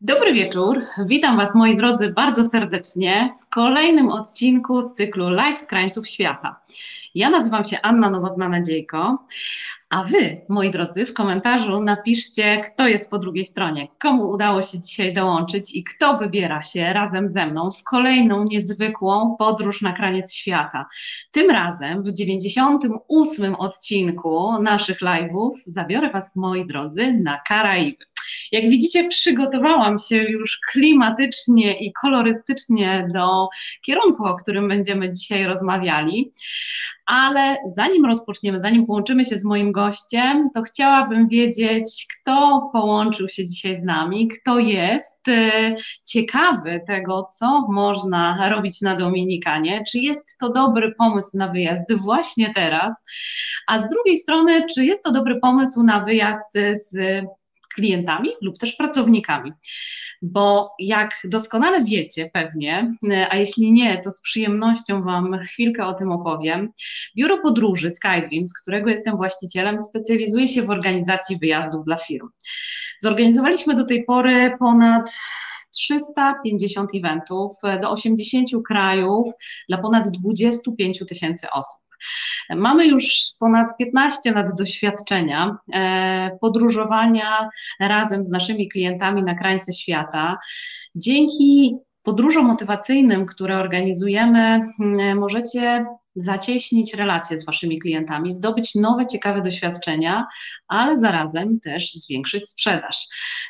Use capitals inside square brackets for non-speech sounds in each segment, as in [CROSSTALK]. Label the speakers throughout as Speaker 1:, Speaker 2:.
Speaker 1: Dobry wieczór. Witam Was, moi drodzy, bardzo serdecznie w kolejnym odcinku z cyklu Live z krańców świata. Ja nazywam się Anna Nowotna-Nadziejko, a Wy, moi drodzy, w komentarzu napiszcie, kto jest po drugiej stronie, komu udało się dzisiaj dołączyć i kto wybiera się razem ze mną w kolejną niezwykłą podróż na kraniec świata. Tym razem w 98 odcinku naszych live'ów zabiorę Was, moi drodzy, na Karaiby. Jak widzicie, przygotowałam się już klimatycznie i kolorystycznie do kierunku, o którym będziemy dzisiaj rozmawiali. Ale zanim rozpoczniemy, zanim połączymy się z moim gościem, to chciałabym wiedzieć, kto połączył się dzisiaj z nami, kto jest y, ciekawy tego, co można robić na Dominikanie, czy jest to dobry pomysł na wyjazd właśnie teraz, a z drugiej strony, czy jest to dobry pomysł na wyjazd z klientami lub też pracownikami. Bo jak doskonale wiecie pewnie, a jeśli nie, to z przyjemnością Wam chwilkę o tym opowiem. Biuro Podróży SkyDreams, którego jestem właścicielem, specjalizuje się w organizacji wyjazdów dla firm. Zorganizowaliśmy do tej pory ponad 350 eventów do 80 krajów dla ponad 25 tysięcy osób. Mamy już ponad 15 lat doświadczenia e, podróżowania razem z naszymi klientami na krańce świata. Dzięki podróżom motywacyjnym, które organizujemy, możecie zacieśnić relacje z Waszymi klientami, zdobyć nowe, ciekawe doświadczenia, ale zarazem też zwiększyć sprzedaż.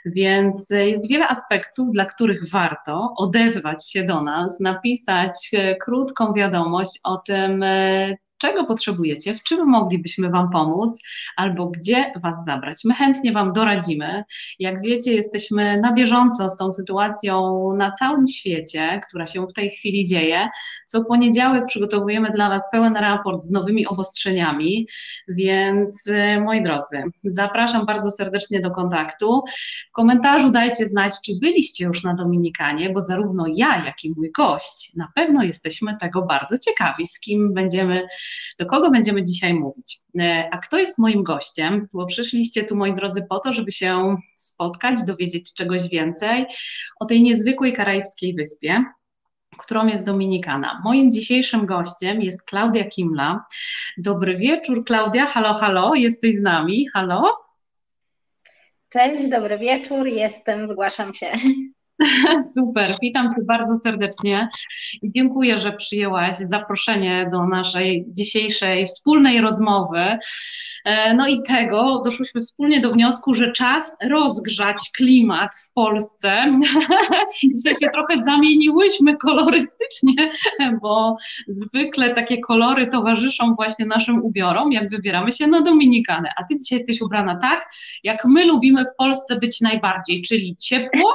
Speaker 1: Więc jest wiele aspektów, dla których warto odezwać się do nas, napisać e, krótką wiadomość o tym, e, czego potrzebujecie, w czym moglibyśmy Wam pomóc, albo gdzie Was zabrać. My chętnie Wam doradzimy. Jak wiecie, jesteśmy na bieżąco z tą sytuacją na całym świecie, która się w tej chwili dzieje. Co poniedziałek przygotowujemy dla Was pełen raport z nowymi obostrzeniami, więc y, moi drodzy, zapraszam bardzo serdecznie do kontaktu. W komentarzu dajcie znać, czy byliście już na Dominikanie, bo zarówno ja, jak i mój gość na pewno jesteśmy tego bardzo ciekawi, z kim będziemy do kogo będziemy dzisiaj mówić? E, a kto jest moim gościem? Bo przyszliście tu, moi drodzy, po to, żeby się spotkać, dowiedzieć czegoś więcej o tej niezwykłej karaibskiej wyspie, którą jest Dominikana. Moim dzisiejszym gościem jest Klaudia Kimla. Dobry wieczór, Klaudia. Halo, halo, jesteś z nami. Halo?
Speaker 2: Cześć, dobry wieczór, jestem, zgłaszam się. [LAUGHS]
Speaker 1: Super, witam Cię bardzo serdecznie i dziękuję, że przyjęłaś zaproszenie do naszej dzisiejszej wspólnej rozmowy. E, no i tego doszłyśmy wspólnie do wniosku, że czas rozgrzać klimat w Polsce. [LAUGHS] Dzisiaj się trochę zamieniłyśmy kolorystycznie, bo zwykle takie kolory towarzyszą właśnie naszym ubiorom, jak wybieramy się na Dominikanę. A ty dzisiaj jesteś ubrana tak, jak my lubimy w Polsce być najbardziej, czyli ciepło.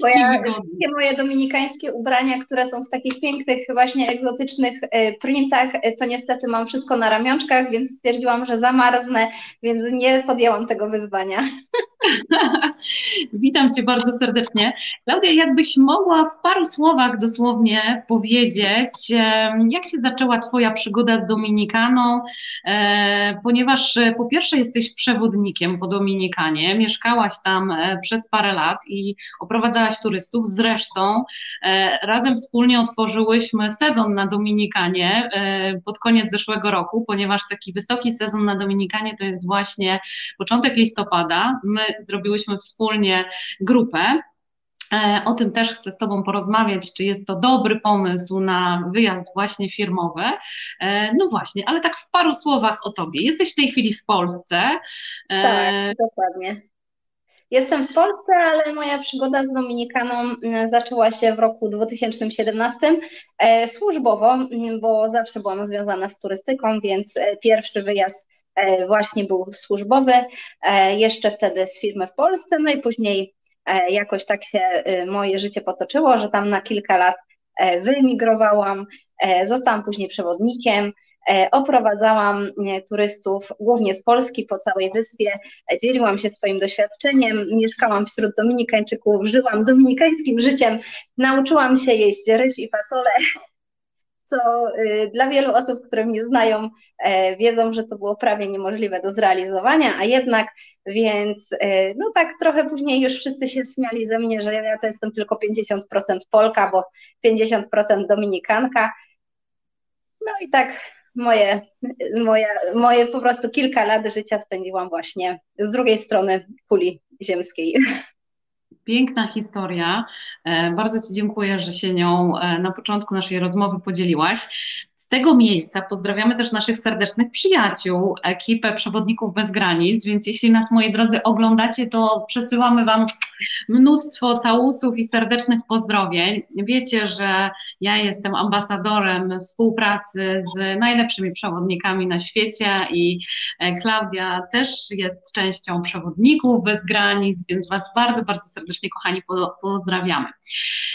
Speaker 2: Bo ja wszystkie moje dominikańskie ubrania, które są w takich pięknych, właśnie egzotycznych e, printach, e, to niestety mam wszystko na ramionczkach, więc stwierdziłam, że zamarznę, więc nie podjęłam tego wyzwania. [LAUGHS]
Speaker 1: Witam Cię bardzo serdecznie. Klaudia, jakbyś mogła w paru słowach dosłownie powiedzieć, jak się zaczęła Twoja przygoda z Dominikaną, e, ponieważ po pierwsze jesteś przewodnikiem po Dominikanie, mieszkałaś tam przez parę lat i oprowadzałaś turystów, zresztą razem wspólnie otworzyłyśmy sezon na Dominikanie pod koniec zeszłego roku, ponieważ taki wysoki sezon na Dominikanie to jest właśnie początek listopada. My zrobiłyśmy wspólnie grupę. E, o tym też chcę z Tobą porozmawiać, czy jest to dobry pomysł na wyjazd właśnie firmowy. E, no właśnie, ale tak w paru słowach o Tobie. Jesteś w tej chwili w Polsce.
Speaker 2: E, tak, dokładnie. Jestem w Polsce, ale moja przygoda z Dominikaną mm, zaczęła się w roku 2017 służbowo, mm, bo zawsze byłam związana z turystyką, więc pierwszy wyjazd E, właśnie był służbowy, e, jeszcze wtedy z firmy w Polsce, no i później e, jakoś tak się moje życie potoczyło, że tam na kilka lat wyemigrowałam, zostałam później przewodnikiem, oprowadzałam turystów głównie z Polski po całej wyspie, dzieliłam się swoim doświadczeniem, mieszkałam wśród Dominikańczyków, żyłam dominikańskim życiem, nauczyłam się jeść ryż i fasolę, [LAUGHS] co dla wielu osób, które mnie znają, wiedzą, że to było prawie niemożliwe do zrealizowania, a jednak, więc no tak trochę później już wszyscy się śmiali ze mnie, że ja to jestem tylko 50% Polka, bo 50% Dominikanka. No i tak moje, moje, moje po prostu kilka lat życia spędziłam właśnie z drugiej strony kuli ziemskiej.
Speaker 1: Piękna historia. E, bardzo Ci dziękuję, że się nią e, na początku naszej rozmowy podzieliłaś. Z tego miejsca pozdrawiamy też naszych serdecznych przyjaciół, ekipę Przewodników Bez Granic, więc jeśli nas, moi drodzy, oglądacie, to przesyłamy Wam mnóstwo całusów i serdecznych pozdrowień. Wiecie, że ja jestem ambasadorem współpracy z najlepszymi przewodnikami na świecie i e, Klaudia też jest częścią Przewodników Bez Granic, więc Was bardzo, bardzo serdecznie, kochani, pozdrawiamy.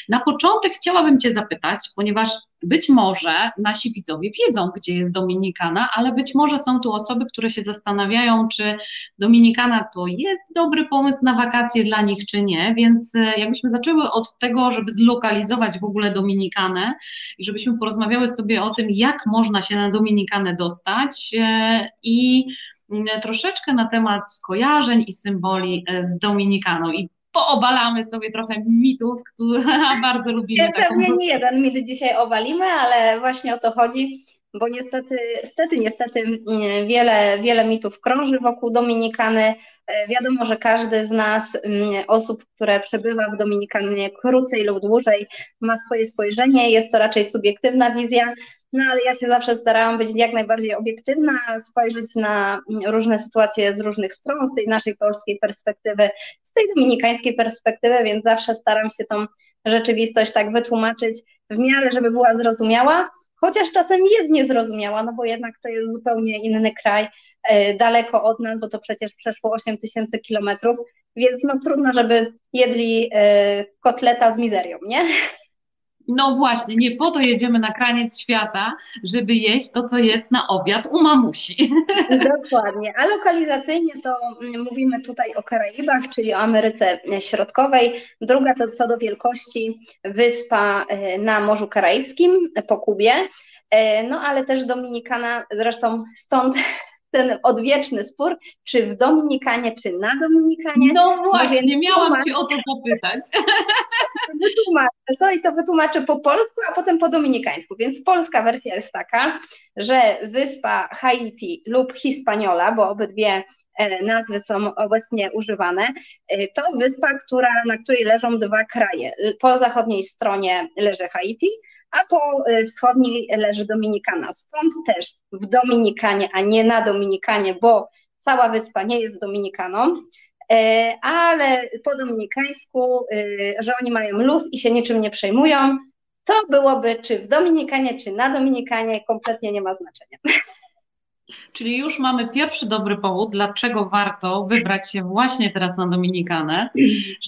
Speaker 1: Na początek chciałabym Cię zapytać, ponieważ być może nasi widzowie wiedzą, gdzie jest Dominikana, ale być może są tu osoby, które się zastanawiają, czy Dominikana to jest dobry pomysł na wakacje dla nich, czy nie. Więc e, jakbyśmy zaczęły od tego, żeby zlokalizować w ogóle Dominikanę i żebyśmy porozmawiały sobie o tym, jak można się na Dominikanę dostać e, i mm, troszeczkę na temat skojarzeń i symboli e, z Dominikaną. I poobalamy sobie trochę mitów, które [LAUGHS] bardzo lubimy.
Speaker 2: Ja pewnie nie jeden mit dzisiaj obalimy, ale właśnie o to chodzi, bo niestety, niestety, niestety mm, wiele, wiele mitów krąży wokół Dominikany. E, wiadomo, że każdy z nas, mm, osób, które przebywa w Dominikanie krócej lub dłużej, ma swoje spojrzenie, jest to raczej subiektywna wizja, no ale ja się zawsze starałam być jak najbardziej obiektywna, spojrzeć na różne sytuacje z różnych stron, z tej naszej polskiej perspektywy, z tej dominikańskiej perspektywy, więc zawsze staram się tą rzeczywistość tak wytłumaczyć w miarę, żeby była zrozumiała, chociaż czasem jest niezrozumiała, no bo jednak to jest zupełnie inny kraj, e, daleko od nas, bo to przecież przeszło 8 tysięcy kilometrów, więc no trudno, żeby jedli e, kotleta z mizerią, nie?
Speaker 1: No właśnie, nie po to jedziemy na kraniec świata, żeby jeść to, co jest na obiad u mamusi. [LAUGHS]
Speaker 2: Dokładnie, a lokalizacyjnie to mówimy tutaj o Karaibach, czyli o Ameryce Środkowej. Druga to co do wielkości wyspa e, na Morzu Karaibskim po Kubie, e, no ale też Dominikana, zresztą stąd [LAUGHS] ten odwieczny spór, czy w Dominikanie, czy na Dominikanie.
Speaker 1: No właśnie, no miałam Cię o to zapytać. [LAUGHS]
Speaker 2: Wytłumaczę to i to wytłumaczę po polsku, a potem po dominikańsku. Więc polska wersja jest taka, że wyspa Haiti lub Hispaniola, bo obydwie e, nazwy są obecnie używane, e, to wyspa, która, na której leżą dwa kraje. Po zachodniej stronie leży Haiti, a po y, wschodniej leży Dominikana. Stąd też w Dominikanie, a nie na Dominikanie, bo cała wyspa nie jest Dominikaną, e, ale po dominikańsku, y, że oni mają luz i się niczym nie przejmują, to byłoby czy w Dominikanie, czy na Dominikanie, kompletnie nie ma znaczenia. [LAUGHS]
Speaker 1: Czyli już mamy pierwszy dobry powód, dlaczego warto wybrać się właśnie teraz na Dominikanę,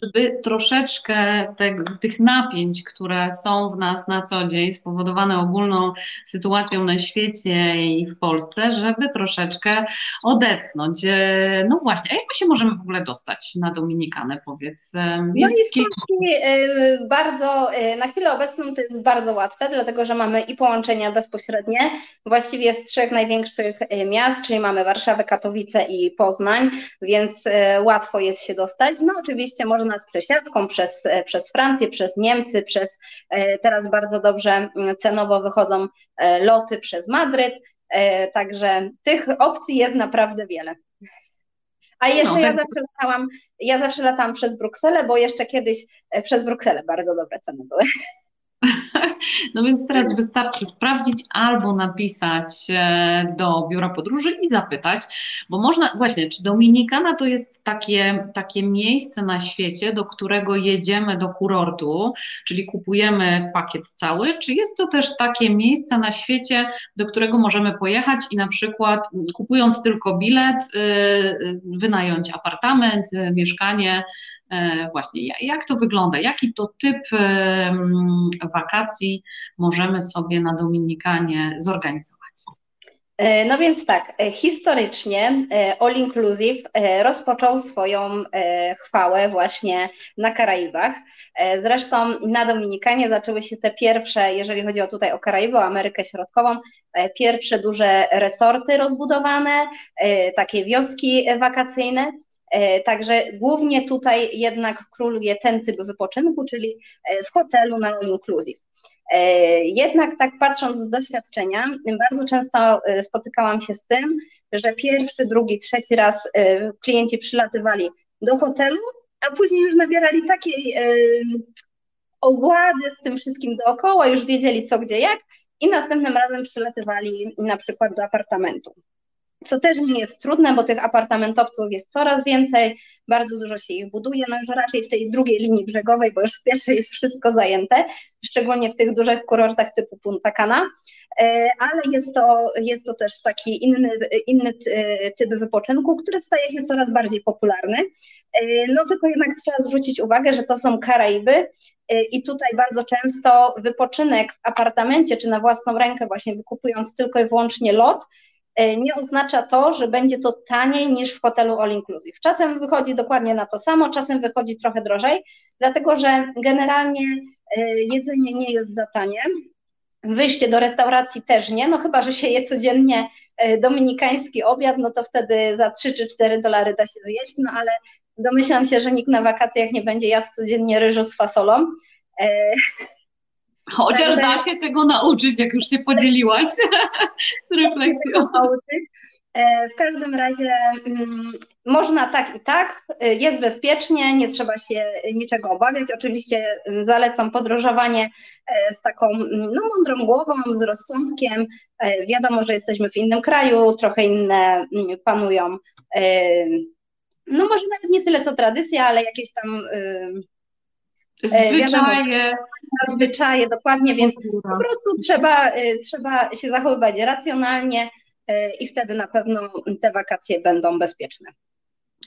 Speaker 1: żeby troszeczkę te, tych napięć, które są w nas na co dzień, spowodowane ogólną sytuacją na świecie i w Polsce, żeby troszeczkę odetchnąć. E, no właśnie, a jak my się możemy w ogóle dostać na Dominikanę, powiedz?
Speaker 2: E, jest no i e, bardzo, na chwilę obecną to jest bardzo łatwe, dlatego że mamy i połączenia bezpośrednie, właściwie z trzech największych miast, czyli mamy Warszawę, Katowice i Poznań, więc e, łatwo jest się dostać. No oczywiście można z przesiadką przez, e, przez Francję, przez Niemcy, przez teraz bardzo dobrze mm, cenowo wychodzą loty przez Madryt, także tych opcji jest naprawdę wiele. A jeszcze no, ja tak. zawsze latałam, ja zawsze latałam przez Brukselę, bo jeszcze kiedyś przez Brukselę bardzo dobre ceny były. [LAUGHS]
Speaker 1: No więc teraz wystarczy sprawdzić albo napisać e, do biura podróży i zapytać, bo można, właśnie, czy Dominikana to jest takie, takie miejsce na świecie, do którego jedziemy do kurortu, czyli kupujemy pakiet cały, czy jest to też takie miejsce na świecie, do którego możemy pojechać i na przykład kupując tylko bilet, y, y, wynająć apartament, mieszkanie, E, właśnie, jak to wygląda? Jaki to typ wakacji możemy sobie na Dominikanie zorganizować?
Speaker 2: E, no więc tak, e, historycznie e, All Inclusive rozpoczął swoją chwałę właśnie na Karaibach. Zresztą na Dominikanie zaczęły się te pierwsze, jeżeli chodzi o tutaj o Karaiby, o Amerykę Środkową, pierwsze duże resorty rozbudowane, takie wioski wakacyjne. Także głównie tutaj jednak króluje ten typ wypoczynku, czyli w hotelu na All Inclusive. E, jednak tak patrząc z doświadczenia, bardzo często e, spotykałam się z tym, że pierwszy, drugi, trzeci raz e, klienci przylatywali do hotelu, a później już nabierali takiej ogłady z tym wszystkim dookoła, już wiedzieli co, gdzie, jak i następnym razem przylatywali na przykład do apartamentu co też nie jest trudne, bo tych apartamentowców jest coraz więcej, bardzo dużo się ich buduje, no już raczej w tej drugiej linii brzegowej, bo już w pierwszej jest wszystko zajęte, szczególnie w tych dużych kurortach typu Punta Cana, e, ale jest to, jest to też taki inny, inny typ wypoczynku, który staje się coraz bardziej popularny. E, no tylko jednak trzeba zwrócić uwagę, że to są Karaiby e, i tutaj bardzo często wypoczynek w apartamencie czy na własną rękę, właśnie wykupując tylko i wyłącznie lot, E, nie oznacza to, że będzie to taniej niż w hotelu all inclusive. Czasem wychodzi dokładnie na to samo, czasem wychodzi trochę drożej, dlatego że generalnie e, jedzenie nie jest za tanie. Wyjście do restauracji też nie, no chyba, że się je codziennie e, dominikański obiad, no to wtedy za 3 czy 4 dolary da się zjeść, no ale domyślam się, że nikt na wakacjach nie będzie jadł codziennie ryżu z fasolą. [LAUGHS]
Speaker 1: Chociaż da się tego nauczyć, jak już się podzieliłaś z refleksją.
Speaker 2: E, w każdym razie mm, można tak i tak, e, jest bezpiecznie, nie trzeba się niczego obawiać. Oczywiście mm, zalecam podróżowanie e, z taką mm, no, mądrą głową, z rozsądkiem. Wiadomo, że jesteśmy w innym kraju, trochę inne panują, no może nawet nie tyle co tradycja, ale jakieś tam
Speaker 1: zwyczaje.
Speaker 2: zwyczaje, dokładnie, więc po prostu trzeba, y, trzeba się zachowywać racjonalnie y, i wtedy na pewno te wakacje będą bezpieczne.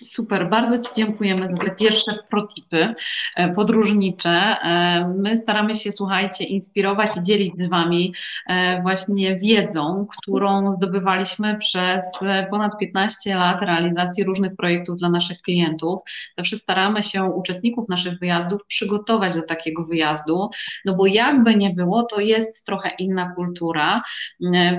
Speaker 1: Super, bardzo Ci dziękujemy za te pierwsze protipy e, podróżnicze. E, my staramy się, słuchajcie, inspirować i dzielić z Wami e, właśnie wiedzą, którą zdobywaliśmy przez ponad 15 lat realizacji różnych projektów dla naszych klientów. Zawsze staramy się uczestników naszych wyjazdów przygotować do takiego wyjazdu, no bo jakby nie było, to jest trochę inna kultura,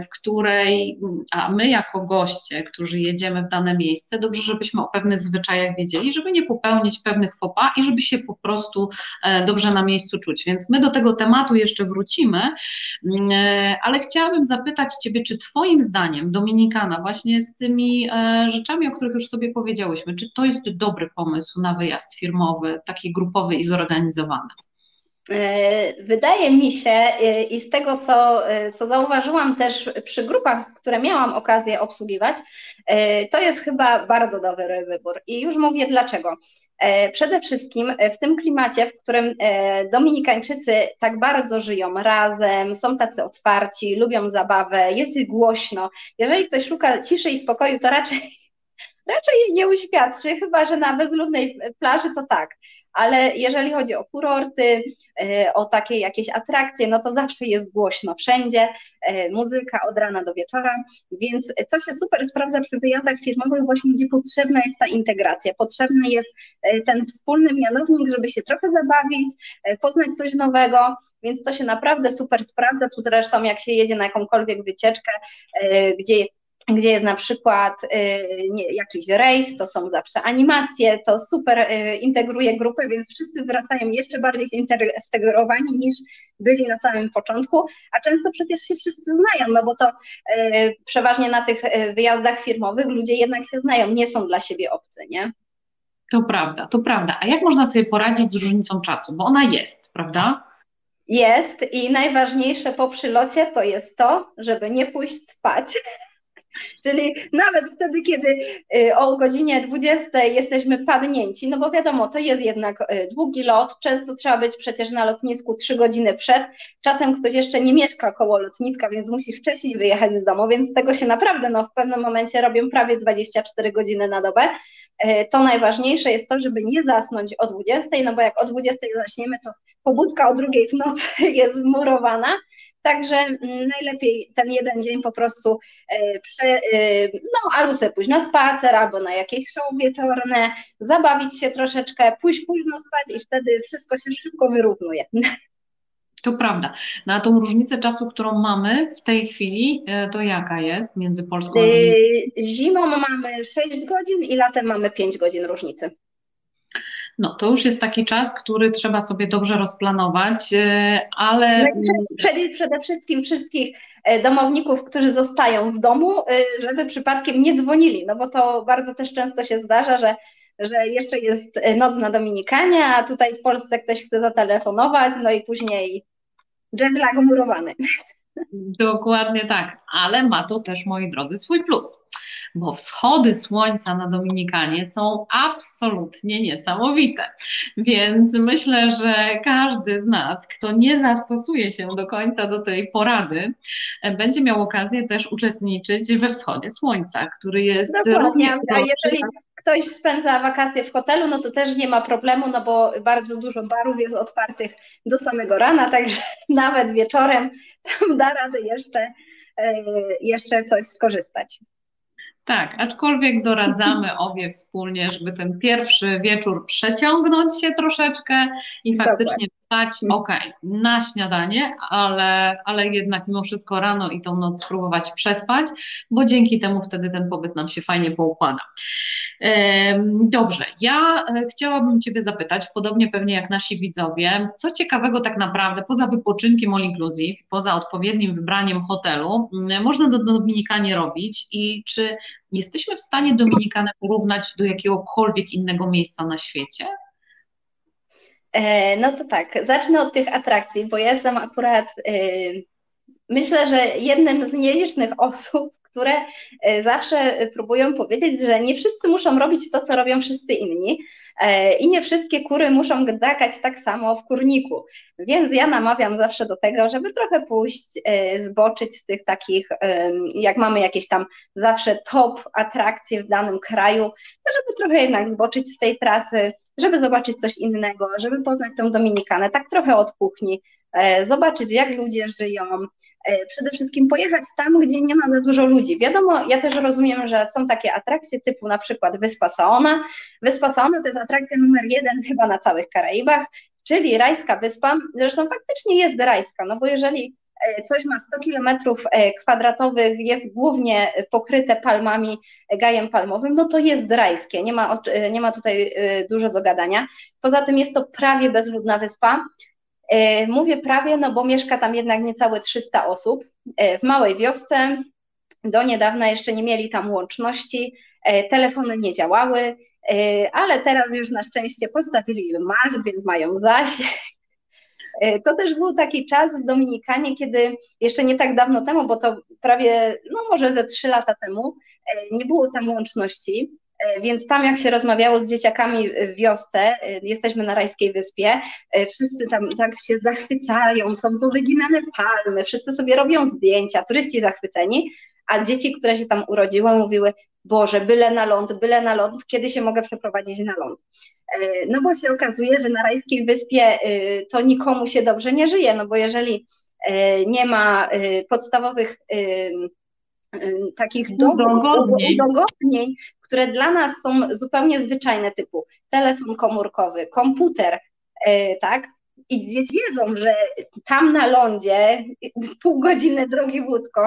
Speaker 1: w której, a my jako goście, którzy jedziemy w dane miejsce, dobrze, żebyśmy o pewnym pewnych zwyczajach wiedzieli, żeby nie popełnić pewnych fopa i żeby się po prostu e, dobrze na miejscu czuć. Więc my do tego tematu jeszcze wrócimy, mm, e, ale chciałabym zapytać Ciebie, czy Twoim zdaniem Dominikana właśnie z tymi e, rzeczami, o których już sobie powiedziałyśmy, czy to jest dobry pomysł na wyjazd firmowy, taki grupowy i zorganizowany?
Speaker 2: Wydaje mi się i z tego, co, co zauważyłam też przy grupach, które miałam okazję obsługiwać, to jest chyba bardzo dobry wybór. I już mówię dlaczego. Przede wszystkim w tym klimacie, w którym Dominikańczycy tak bardzo żyją razem, są tacy otwarci, lubią zabawę, jest ich głośno. Jeżeli ktoś szuka ciszy i spokoju, to raczej, [LAUGHS] raczej nie uświadczy, chyba że na bezludnej plaży to tak ale jeżeli chodzi o kurorty, e, o takie jakieś atrakcje, no to zawsze jest głośno wszędzie, e, muzyka od rana do wieczora, więc to się super sprawdza przy wyjazdach firmowych właśnie, gdzie potrzebna jest ta integracja, potrzebny jest e, ten wspólny mianownik, żeby się trochę zabawić, poznać coś nowego, więc to się naprawdę super sprawdza. Tu zresztą, jak się jedzie na jakąkolwiek wycieczkę, gdzie jest gdzie jest na przykład y, nie, jakiś rejs, to są zawsze animacje, to super y, integruje grupę, więc wszyscy wracają jeszcze bardziej zintegrowani niż byli na samym początku, a często przecież się wszyscy znają, no bo to y, przeważnie na tych wyjazdach firmowych ludzie jednak się znają, nie są dla siebie obcy, nie?
Speaker 1: To prawda, to prawda. A jak można sobie poradzić z różnicą czasu? Bo ona jest, prawda?
Speaker 2: Jest i najważniejsze po przylocie to jest to, żeby nie pójść spać [LAUGHS] Czyli nawet wtedy, kiedy y, o godzinie 20 jesteśmy padnięci, no bo wiadomo, to jest jednak y, długi lot, często trzeba być przecież na lotnisku 3 godziny przed, czasem ktoś jeszcze nie mieszka koło lotniska, więc musi wcześniej wyjechać z domu, więc z tego się naprawdę no, w pewnym momencie robią prawie 24 godziny na dobę. Y, to najważniejsze jest to, żeby nie zasnąć o 20, no bo jak o 20 zaśniemy, to pobudka o drugiej w nocy [LAUGHS] jest zmurowana, także mm, najlepiej ten jeden dzień po prostu prze, no, albo sobie pójść na spacer, albo na jakieś show wieczorne, zabawić się troszeczkę, pójść późno spać i wtedy wszystko się szybko wyrównuje. [LAUGHS]
Speaker 1: To prawda. No a tą różnicę czasu, którą mamy w tej chwili, e, to jaka jest między Polską a
Speaker 2: Zimą mamy 6 godzin i latem mamy 5 godzin różnicy.
Speaker 1: No, to już jest taki czas, który trzeba sobie dobrze rozplanować, e, ale.
Speaker 2: No przede, przede wszystkim wszystkich e, domowników, którzy zostają w domu, żeby przypadkiem nie dzwonili, no bo to bardzo też często się zdarza, że że jeszcze jest noc na Dominikanie, a tutaj w Polsce ktoś chce zatelefonować, no i później jetlag murowany.
Speaker 1: Dokładnie tak, ale ma to też, moi drodzy, swój plus, bo wschody słońca na Dominikanie są absolutnie niesamowite. Więc myślę, że każdy z nas, kto nie zastosuje się do końca do tej porady, będzie miał okazję też uczestniczyć we wschodzie słońca, który jest
Speaker 2: Dokładnie. równie. A jeżeli ktoś spędza wakacje w hotelu, no to też nie ma problemu, no bo bardzo dużo barów jest otwartych do samego rana, także [LAUGHS] nawet wieczorem tam da radę jeszcze, e, jeszcze coś skorzystać.
Speaker 1: Tak, aczkolwiek doradzamy [LAUGHS] obie wspólnie, żeby ten pierwszy wieczór przeciągnąć się troszeczkę i faktycznie wstać, ok, na śniadanie, ale, ale jednak mimo wszystko rano i tą noc spróbować przespać, bo dzięki temu wtedy ten pobyt nam się fajnie poukłada. Dobrze, ja e, chciałabym Ciebie zapytać, podobnie pewnie jak nasi widzowie, co ciekawego tak naprawdę poza wypoczynkiem all inclusive, poza odpowiednim wybraniem hotelu, można do Dominikanie robić i czy jesteśmy w stanie Dominikanę porównać do jakiegokolwiek innego miejsca na świecie?
Speaker 2: E, no to tak, zacznę od tych atrakcji, bo ja jestem akurat, yy, myślę, że jednym z nielicznych [LAUGHS] osób, które e, zawsze próbują powiedzieć, że nie wszyscy muszą robić to, co robią wszyscy inni e, i nie wszystkie kury muszą gdakać tak samo w kurniku. Więc ja namawiam zawsze do tego, żeby trochę pójść, e, zboczyć z tych takich, jak mamy jakieś tam zawsze top atrakcje w danym kraju, to żeby trochę jednak zboczyć z tej trasy, żeby zobaczyć coś innego, żeby poznać tą Dominikanę, tak trochę od kuchni, zobaczyć jak ludzie żyją, E, przede wszystkim pojechać tam, gdzie nie ma za dużo ludzi. Wiadomo, ja też rozumiem, że są takie atrakcje typu na przykład Wyspa Saona. Wyspa Saona to jest atrakcja numer jeden chyba na całych Karaibach, czyli rajska wyspa. Zresztą faktycznie jest rajska, no bo jeżeli e, coś ma 100 kilometrów e, kwadratowych, jest głównie pokryte palmami, gajem palmowym, no to jest rajskie, nie ma, nie ma tutaj dużo do gadania. Poza tym jest to prawie bezludna wyspa, E, mówię prawie, no bo mieszka tam jednak niecałe 300 osób e, w małej wiosce. Do niedawna jeszcze nie mieli tam łączności, e, telefony nie działały, ale teraz już na szczęście postawili maszt, więc mają zasięg. To też był taki czas w Dominikanie, kiedy jeszcze nie tak dawno temu, bo to prawie, no może ze trzy lata temu, nie było tam łączności. E, więc tam, jak się rozmawiało z dzieciakami w wiosce, e, jesteśmy na Rajskiej Wyspie, e, wszyscy tam tak się zachwycają, są powyginane palmy, wszyscy sobie robią zdjęcia, turyści zachwyceni, a dzieci, które się tam urodziły, mówiły: Boże, byle na ląd, byle na ląd, kiedy się mogę przeprowadzić na ląd? No bo się okazuje, że na Rajskiej Wyspie to nikomu się dobrze nie żyje, no bo jeżeli nie ma podstawowych takich udogodnień, które dla nas są zupełnie zwyczajne, typu telefon komórkowy, komputer, e, tak? I dzieci wiedzą, że tam na lądzie pół godziny drogi łódką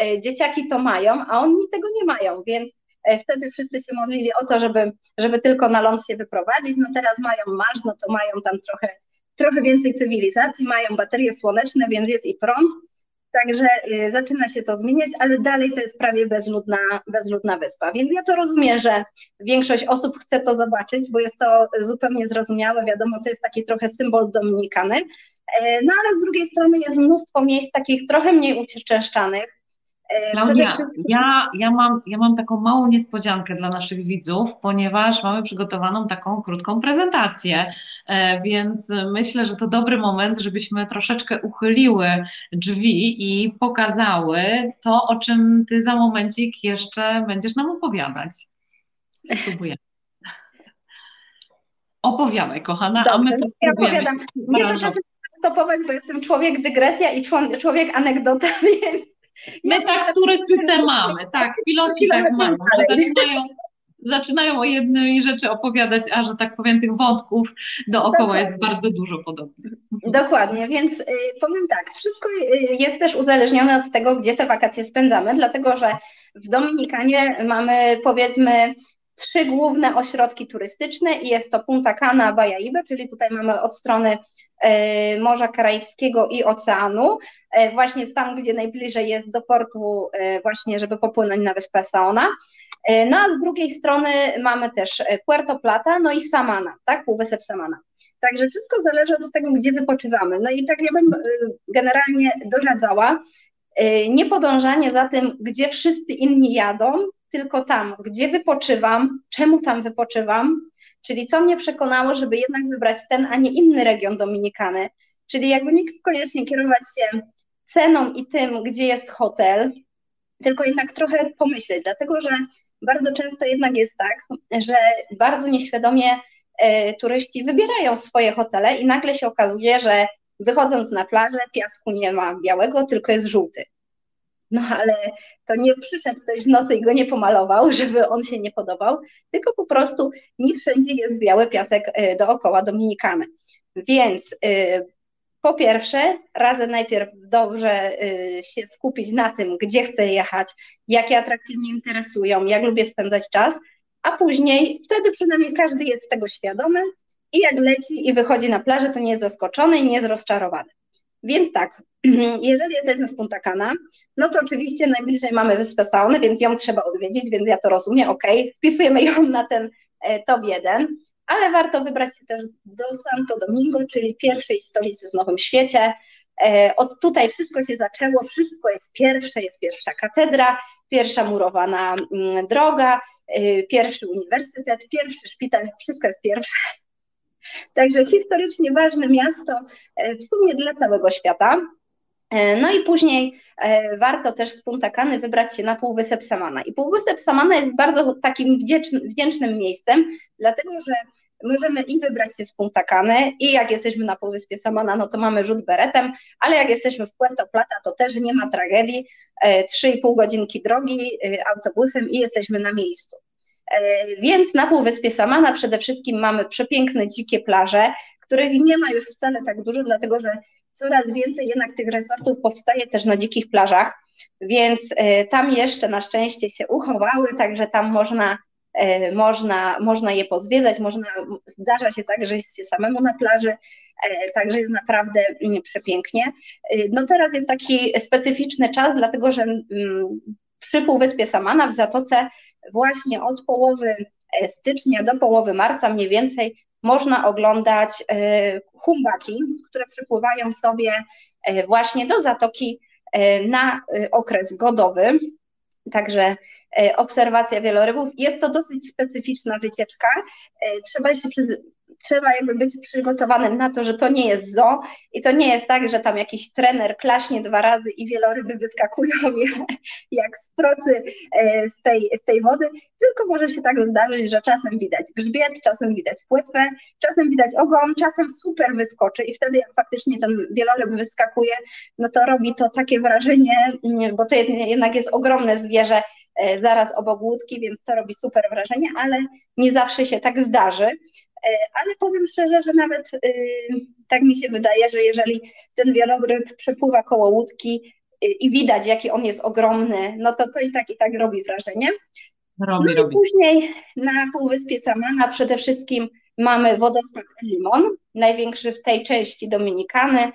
Speaker 2: e, dzieciaki to mają, a oni tego nie mają, więc e, wtedy wszyscy się modlili o to, żeby, żeby tylko na ląd się wyprowadzić. No teraz mają marsz, no to mają tam trochę, trochę więcej cywilizacji, mają baterie słoneczne, więc jest i prąd Także y, zaczyna się to zmieniać, ale dalej to jest prawie bezludna, bezludna wyspa. Więc ja to rozumiem, że większość osób chce to zobaczyć, bo jest to zupełnie zrozumiałe. Wiadomo, to jest taki trochę symbol Dominikany. E, no ale z drugiej strony jest mnóstwo miejsc takich trochę mniej uczęszczanych,
Speaker 1: E, Klaudia, ja, ja, mam, ja mam taką małą niespodziankę dla naszych widzów, ponieważ mamy przygotowaną taką krótką prezentację, e, więc myślę, że to dobry moment, żebyśmy troszeczkę uchyliły drzwi i pokazały to, o czym Ty za momencik jeszcze będziesz nam opowiadać. Spróbuję. Opowiadaj, kochana,
Speaker 2: Dobrze, a my to ja opowiadam. Mnie to czasem stopować, bo jestem człowiek dygresja i człowiek anegdota, [LAUGHS] więc...
Speaker 1: My tak w turystyce mamy, tak, piloci tak mają, że zaczynają zaczynają o jednej rzeczy opowiadać, a że tak powiem tych wątków dookoła Dokładnie. jest bardzo dużo podobnych.
Speaker 2: Dokładnie, więc y, powiem tak, wszystko y, jest też uzależnione od tego, gdzie te wakacje spędzamy, dlatego że w Dominikanie mamy powiedzmy trzy główne ośrodki turystyczne i jest to Punta Cana, Bajaibe, czyli tutaj mamy od strony Morza Karaibskiego i oceanu, właśnie tam, gdzie najbliżej jest do portu, właśnie żeby popłynąć na wyspę Saona. E, no a z drugiej strony mamy też e, Puerto Plata, no i Samana, tak, Półwysep Samana. Także wszystko zależy od tego, gdzie wypoczywamy. No i tak ja bym e, generalnie doradzała, nie podążanie za tym, gdzie wszyscy inni jadą, tylko tam, gdzie wypoczywam, czemu tam wypoczywam, czyli co mnie przekonało, żeby jednak wybrać ten, a nie inny region Dominikany. Czyli jakby nikt koniecznie kierować się ceną i tym, gdzie jest hotel, tylko jednak trochę pomyśleć, dlatego że bardzo często jednak jest tak, że bardzo nieświadomie e, turyści wybierają swoje hotele i nagle się okazuje, że wychodząc na plażę piasku nie ma białego, tylko jest żółty. No ale to nie przyszedł ktoś w nocy i go nie pomalował, żeby on się nie podobał, tylko po prostu nie wszędzie jest biały piasek e, dookoła Dominikany. Więc e, po pierwsze, radzę najpierw dobrze y, się skupić na tym, gdzie chcę jechać, jakie atrakcje mnie interesują, jak lubię spędzać czas, a później wtedy przynajmniej każdy jest tego świadomy i jak leci i wychodzi na plażę, to nie jest zaskoczony i nie jest rozczarowany. Więc tak, jeżeli jesteśmy w Punta Cana, no to oczywiście najbliżej mamy Wyspę Sauny, więc ją trzeba odwiedzić, więc ja to rozumiem, ok, wpisujemy ją na ten e, top 1 ale warto wybrać się też do Santo Domingo, czyli pierwszej stolicy w Nowym Świecie. E, od tutaj wszystko się zaczęło, wszystko jest pierwsze, jest pierwsza katedra, pierwsza murowana mm, droga, e, pierwszy uniwersytet, pierwszy szpital, wszystko jest pierwsze. [LAUGHS] Także historycznie ważne miasto w sumie dla całego świata. No i później warto też z Punta Cany wybrać się na Półwysep Samana. I Półwysep Samana jest bardzo takim wdzięcznym miejscem, dlatego że możemy i wybrać się z Punta Cany i jak jesteśmy na Półwyspie Samana, no to mamy rzut beretem, ale jak jesteśmy w Puerto Plata, to też nie ma tragedii, 3,5 e, godzinki drogi e, autobusem i jesteśmy na miejscu. E, więc na Półwyspie Samana przede wszystkim mamy przepiękne, dzikie plaże, których nie ma już wcale tak dużo, dlatego że coraz więcej jednak tych resortów powstaje też na dzikich plażach, więc tam jeszcze na szczęście się uchowały, także tam można E, można, można je pozwiedzać, można, zdarza się tak, że jest się samemu na plaży, e, także jest naprawdę mm, przepięknie. E, no teraz jest taki specyficzny czas, dlatego że mm, przy Półwyspie Samana w Zatoce właśnie od połowy stycznia do połowy marca mniej więcej można oglądać humbaki, które przypływają sobie właśnie do Zatoki na okres godowy. Także E, obserwacja wielorybów. Jest to dosyć specyficzna wycieczka. E, trzeba się trzeba jakby być przygotowanym na to, że to nie jest zo i to nie jest tak, że tam jakiś trener klaśnie dwa razy i wieloryby wyskakują [LAUGHS] jak z procy e, z tej, z tej wody, tylko może się tak zdarzyć, że czasem widać grzbiet, czasem widać płetwę, czasem widać ogon, czasem super wyskoczy i wtedy jak faktycznie ten wieloryb wyskakuje, no to robi to takie wrażenie, bo to jednak jest ogromne zwierzę, E, zaraz obok łódki, więc to robi super wrażenie, ale nie zawsze się tak zdarzy. E, ale powiem szczerze, że nawet y, tak mi się wydaje, że jeżeli ten wieloryb przepływa koło łódki y, i widać, jaki on jest ogromny, no to to i tak i tak robi wrażenie. Robi, no i robi. później na Półwyspie Samana przede wszystkim mamy wodospad Limon, największy w tej części Dominikany,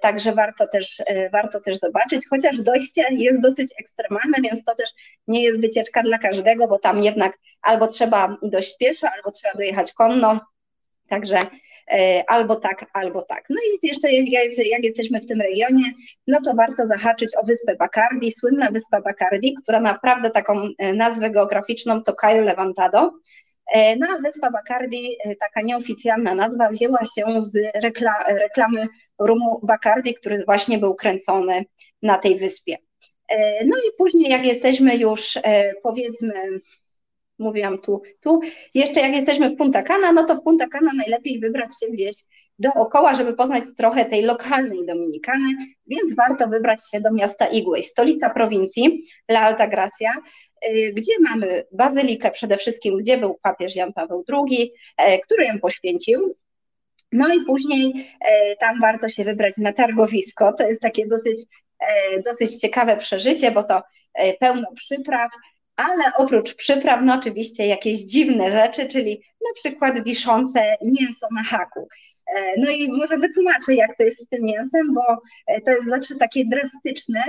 Speaker 2: także warto też, e, warto też zobaczyć, chociaż dojście jest dosyć ekstremalne, więc to też nie jest wycieczka dla każdego, bo tam jednak albo trzeba dość pieszo, albo trzeba dojechać konno, także e, albo tak, albo tak. No i jeszcze jak jesteśmy w tym regionie, no to warto zahaczyć o wyspę Bacardi, słynna wyspa Bacardi, która naprawdę taką nazwę geograficzną to Cayo Levantado. E, no a wyspa Bacardi, e, taka nieoficjalna nazwa, wzięła się z rekla reklamy rumu Bacardi, który właśnie był kręcony na tej wyspie. E, no i później jak jesteśmy już powiedzmy mówiłam tu, tu. Jeszcze jak jesteśmy w Punta Cana, no to w Punta Cana najlepiej wybrać się gdzieś dookoła, żeby poznać trochę tej lokalnej Dominikany, więc warto wybrać się do miasta Igłej, stolica prowincji La Alta Gracia, gdzie mamy bazylikę przede wszystkim, gdzie był papież Jan Paweł II, e, który ją poświęcił. No i później e, tam warto się wybrać na targowisko. To jest takie dosyć, e, dosyć ciekawe przeżycie, bo to pełno przypraw, ale oprócz przypraw, no oczywiście jakieś dziwne rzeczy, czyli na przykład wiszące mięso na haku. E, no i może wytłumaczę, jak to jest z tym mięsem, bo e, to jest zawsze takie drastyczne.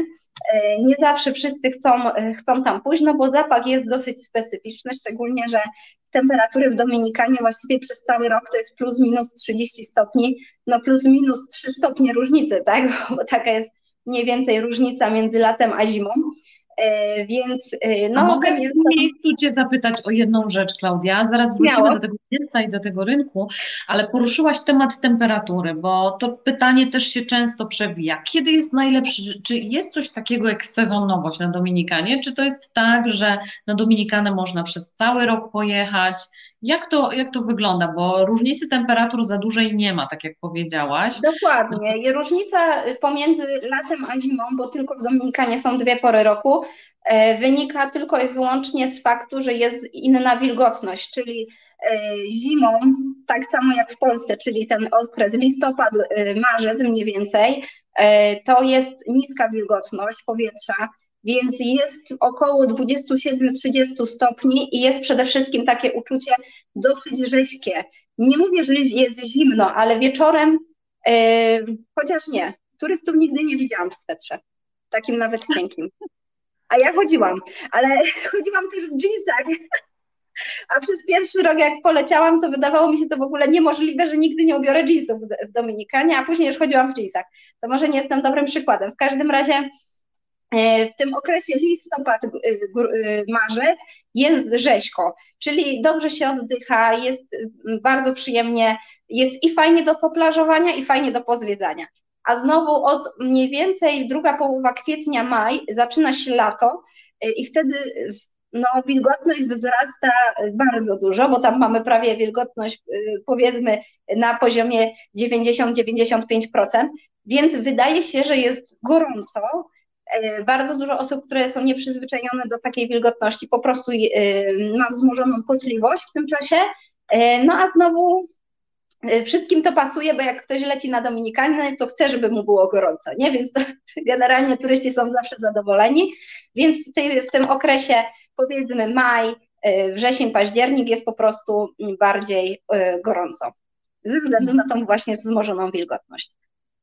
Speaker 2: E, nie zawsze wszyscy chcą, chcą tam pójść, no bo zapach jest dosyć specyficzny, szczególnie, że temperatury w Dominikanie właściwie przez cały rok to jest plus minus 30 stopni, no plus minus 3 stopnie różnicy, tak? [LAUGHS] Bo taka jest mniej więcej różnica między latem a zimą. E, więc
Speaker 1: e, no, a mogę w miejscu Cię zapytać o jedną rzecz, Klaudia. Zaraz wrócimy Miało. do tego miasta i do tego rynku, ale poruszyłaś temat temperatury, bo to pytanie też się często przewija. Kiedy jest najlepszy, czy jest coś takiego jak sezonowość na Dominikanie? Czy to jest tak, że na Dominikanę można przez cały rok pojechać? Jak to, jak to wygląda? Bo różnicy temperatur za dużej nie ma, tak jak powiedziałaś.
Speaker 2: Dokładnie. Różnica pomiędzy latem a zimą, bo tylko w Dominikanie są dwie pory roku, e, wynika tylko i wyłącznie z faktu, że jest inna wilgotność, czyli e, zimą, tak samo jak w Polsce, czyli ten okres listopad, e, marzec mniej więcej, to jest niska wilgotność powietrza, więc jest około 27-30 stopni i jest przede wszystkim takie uczucie dosyć rześkie. Nie mówię, że jest zimno, ale wieczorem, yy, chociaż nie, turystów nigdy nie widziałam w swetrze, takim nawet cienkim. A ja chodziłam, ale [LAUGHS] chodziłam też w jeansach. A przez pierwszy rok, jak poleciałam, to wydawało mi się to w ogóle niemożliwe, że nigdy nie ubiorę jeansów w Dominikanie, a później już chodziłam w jeansach. To może nie jestem dobrym przykładem. W każdym razie w tym okresie listopad, e, e, marzec jest rzeźko, czyli dobrze się oddycha, jest bardzo przyjemnie, jest i fajnie do poplażowania, i fajnie do pozwiedzania. A znowu od mniej więcej druga połowa kwietnia, maj zaczyna się lato i wtedy no, wilgotność wzrasta bardzo dużo, bo tam mamy prawie wilgotność powiedzmy na poziomie 90-95%, więc wydaje się, że jest gorąco, E, bardzo dużo osób, które są nieprzyzwyczajone do takiej wilgotności, po prostu e, ma wzmożoną potliwość w tym czasie. E, no a znowu wszystkim to pasuje, bo jak ktoś leci na Dominikanę, to chce, żeby mu było gorąco, nie? Więc to, [LAUGHS] generalnie turyści są zawsze zadowoleni. Więc tutaj w tym okresie powiedzmy maj, wrzesień, październik jest po prostu bardziej gorąco ze względu na tą właśnie wzmożoną wilgotność.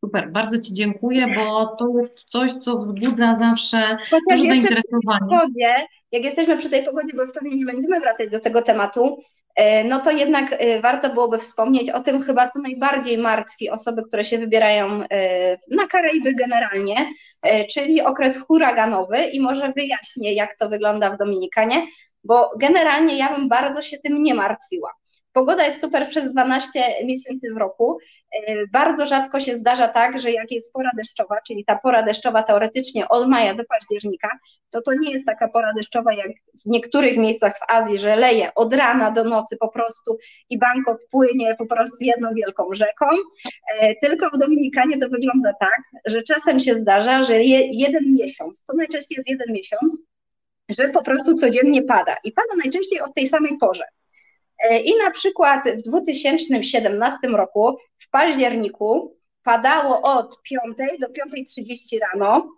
Speaker 1: Super, bardzo Ci dziękuję, bo to jest coś, co wzbudza zawsze Chociaż duże zainteresowanie.
Speaker 2: Pogodzie, jak jesteśmy przy tej pogodzie, bo już pewnie nie będziemy wracać do tego tematu, e, no to jednak e, warto byłoby wspomnieć o tym chyba, co najbardziej martwi osoby, które się wybierają e, na Karaiby generalnie, czyli okres huraganowy i może wyjaśnię, jak to wygląda w Dominikanie, bo generalnie ja bym bardzo się tym nie martwiła. Pogoda jest super przez 12 miesięcy w roku. E, bardzo rzadko się zdarza tak, że jak jest pora deszczowa, czyli ta pora deszczowa teoretycznie od maja do października, to to nie jest taka pora deszczowa jak w niektórych miejscach w Azji, że leje od rana do nocy po prostu i Bangkok płynie po prostu jedną wielką rzeką. E, tylko w Dominikanie to wygląda tak, że czasem się zdarza, że jeden miesiąc, to najczęściej jest jeden miesiąc, że po prostu codziennie pada i pada najczęściej od tej samej porze. E, I na przykład w 2017 roku w październiku padało od 5 do 5.30 rano,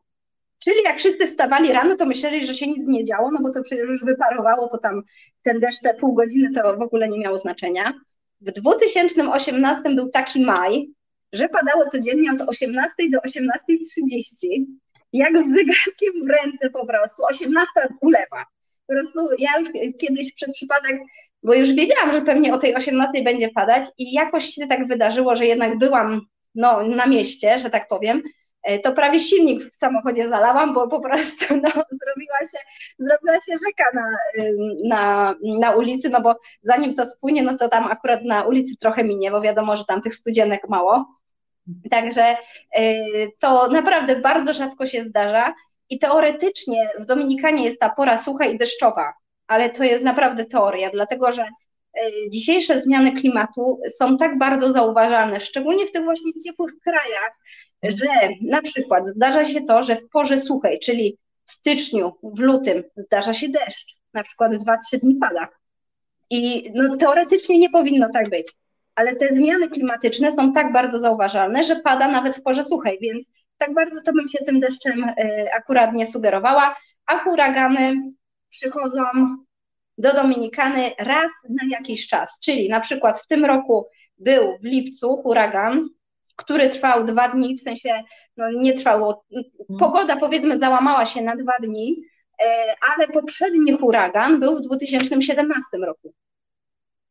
Speaker 2: czyli jak wszyscy wstawali rano, to myśleli, że się nic nie działo, no bo to przecież już wyparowało, to tam ten deszcz te pół godziny to w ogóle nie miało znaczenia. W 2018 był taki maj, że padało codziennie od 18 do 18.30, jak z zegarkiem w ręce po prostu, 18 ulewa. Po prostu ja już kiedyś przez przypadek, bo już wiedziałam, że pewnie o tej 18 będzie padać i jakoś się tak wydarzyło, że jednak byłam no, na mieście, że tak powiem, e, to prawie silnik w samochodzie zalałam, bo po prostu [LAUGHS] no, zrobiła, się, zrobiła się rzeka na, na, na ulicy, no bo zanim to spłynie, no to tam akurat na ulicy trochę minie, bo wiadomo, że tam tych studzienek mało. Także e, to naprawdę bardzo rzadko się zdarza. I teoretycznie w Dominikanie jest ta pora sucha i deszczowa, ale to jest naprawdę teoria, dlatego że dzisiejsze zmiany klimatu są tak bardzo zauważalne, szczególnie w tych właśnie ciepłych krajach, że na przykład zdarza się to, że w porze suchej, czyli w styczniu, w lutym zdarza się deszcz, na przykład 2-3 dni pada. I no, teoretycznie nie powinno tak być, ale te zmiany klimatyczne są tak bardzo zauważalne, że pada nawet w porze suchej, więc tak bardzo to bym się tym deszczem y, akurat nie sugerowała. A huragany przychodzą do Dominikany raz na jakiś czas, czyli na przykład w tym roku był w lipcu huragan, który trwał dwa dni, w sensie no nie trwało, pogoda powiedzmy załamała się na dwa dni, e, ale poprzedni huragan był w 2017 roku.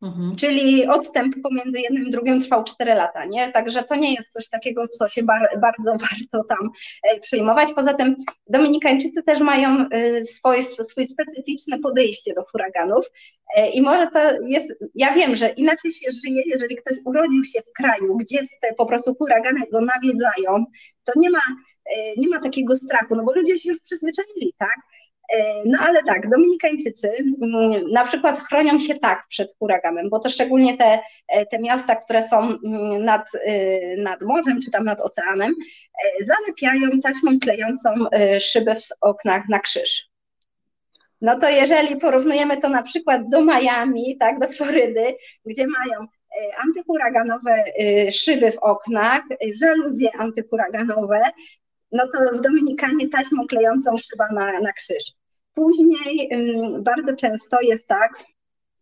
Speaker 2: Mhm. Czyli odstęp pomiędzy jednym i drugim trwał 4 lata, nie? Także to nie jest coś takiego, co się bar bardzo [LAUGHS] warto tam e, przyjmować. Poza tym Dominikańczycy też mają e, swoje, swoje specyficzne podejście do huraganów e, i może to jest, ja wiem, że inaczej się żyje, jeżeli ktoś urodził się w kraju, gdzie te po prostu huragany go nawiedzają, to nie ma, nie ma takiego strachu, no bo ludzie się już przyzwyczaili, tak? E, no ale tak, Dominikańczycy mm, na przykład chronią się tak przed huraganem, bo to szczególnie te, e, te miasta, które są mm, nad, e, nad morzem czy tam nad oceanem, zalepiają taśmą klejącą szyby w oknach na krzyż. No to jeżeli porównujemy to na przykład do Miami, tak, do Florydy, gdzie mają antyhuraganowe szyby w oknach, żaluzje antyhuraganowe, no to w Dominikanie taśmą klejącą szyba na, na krzyż. Później bardzo często jest tak,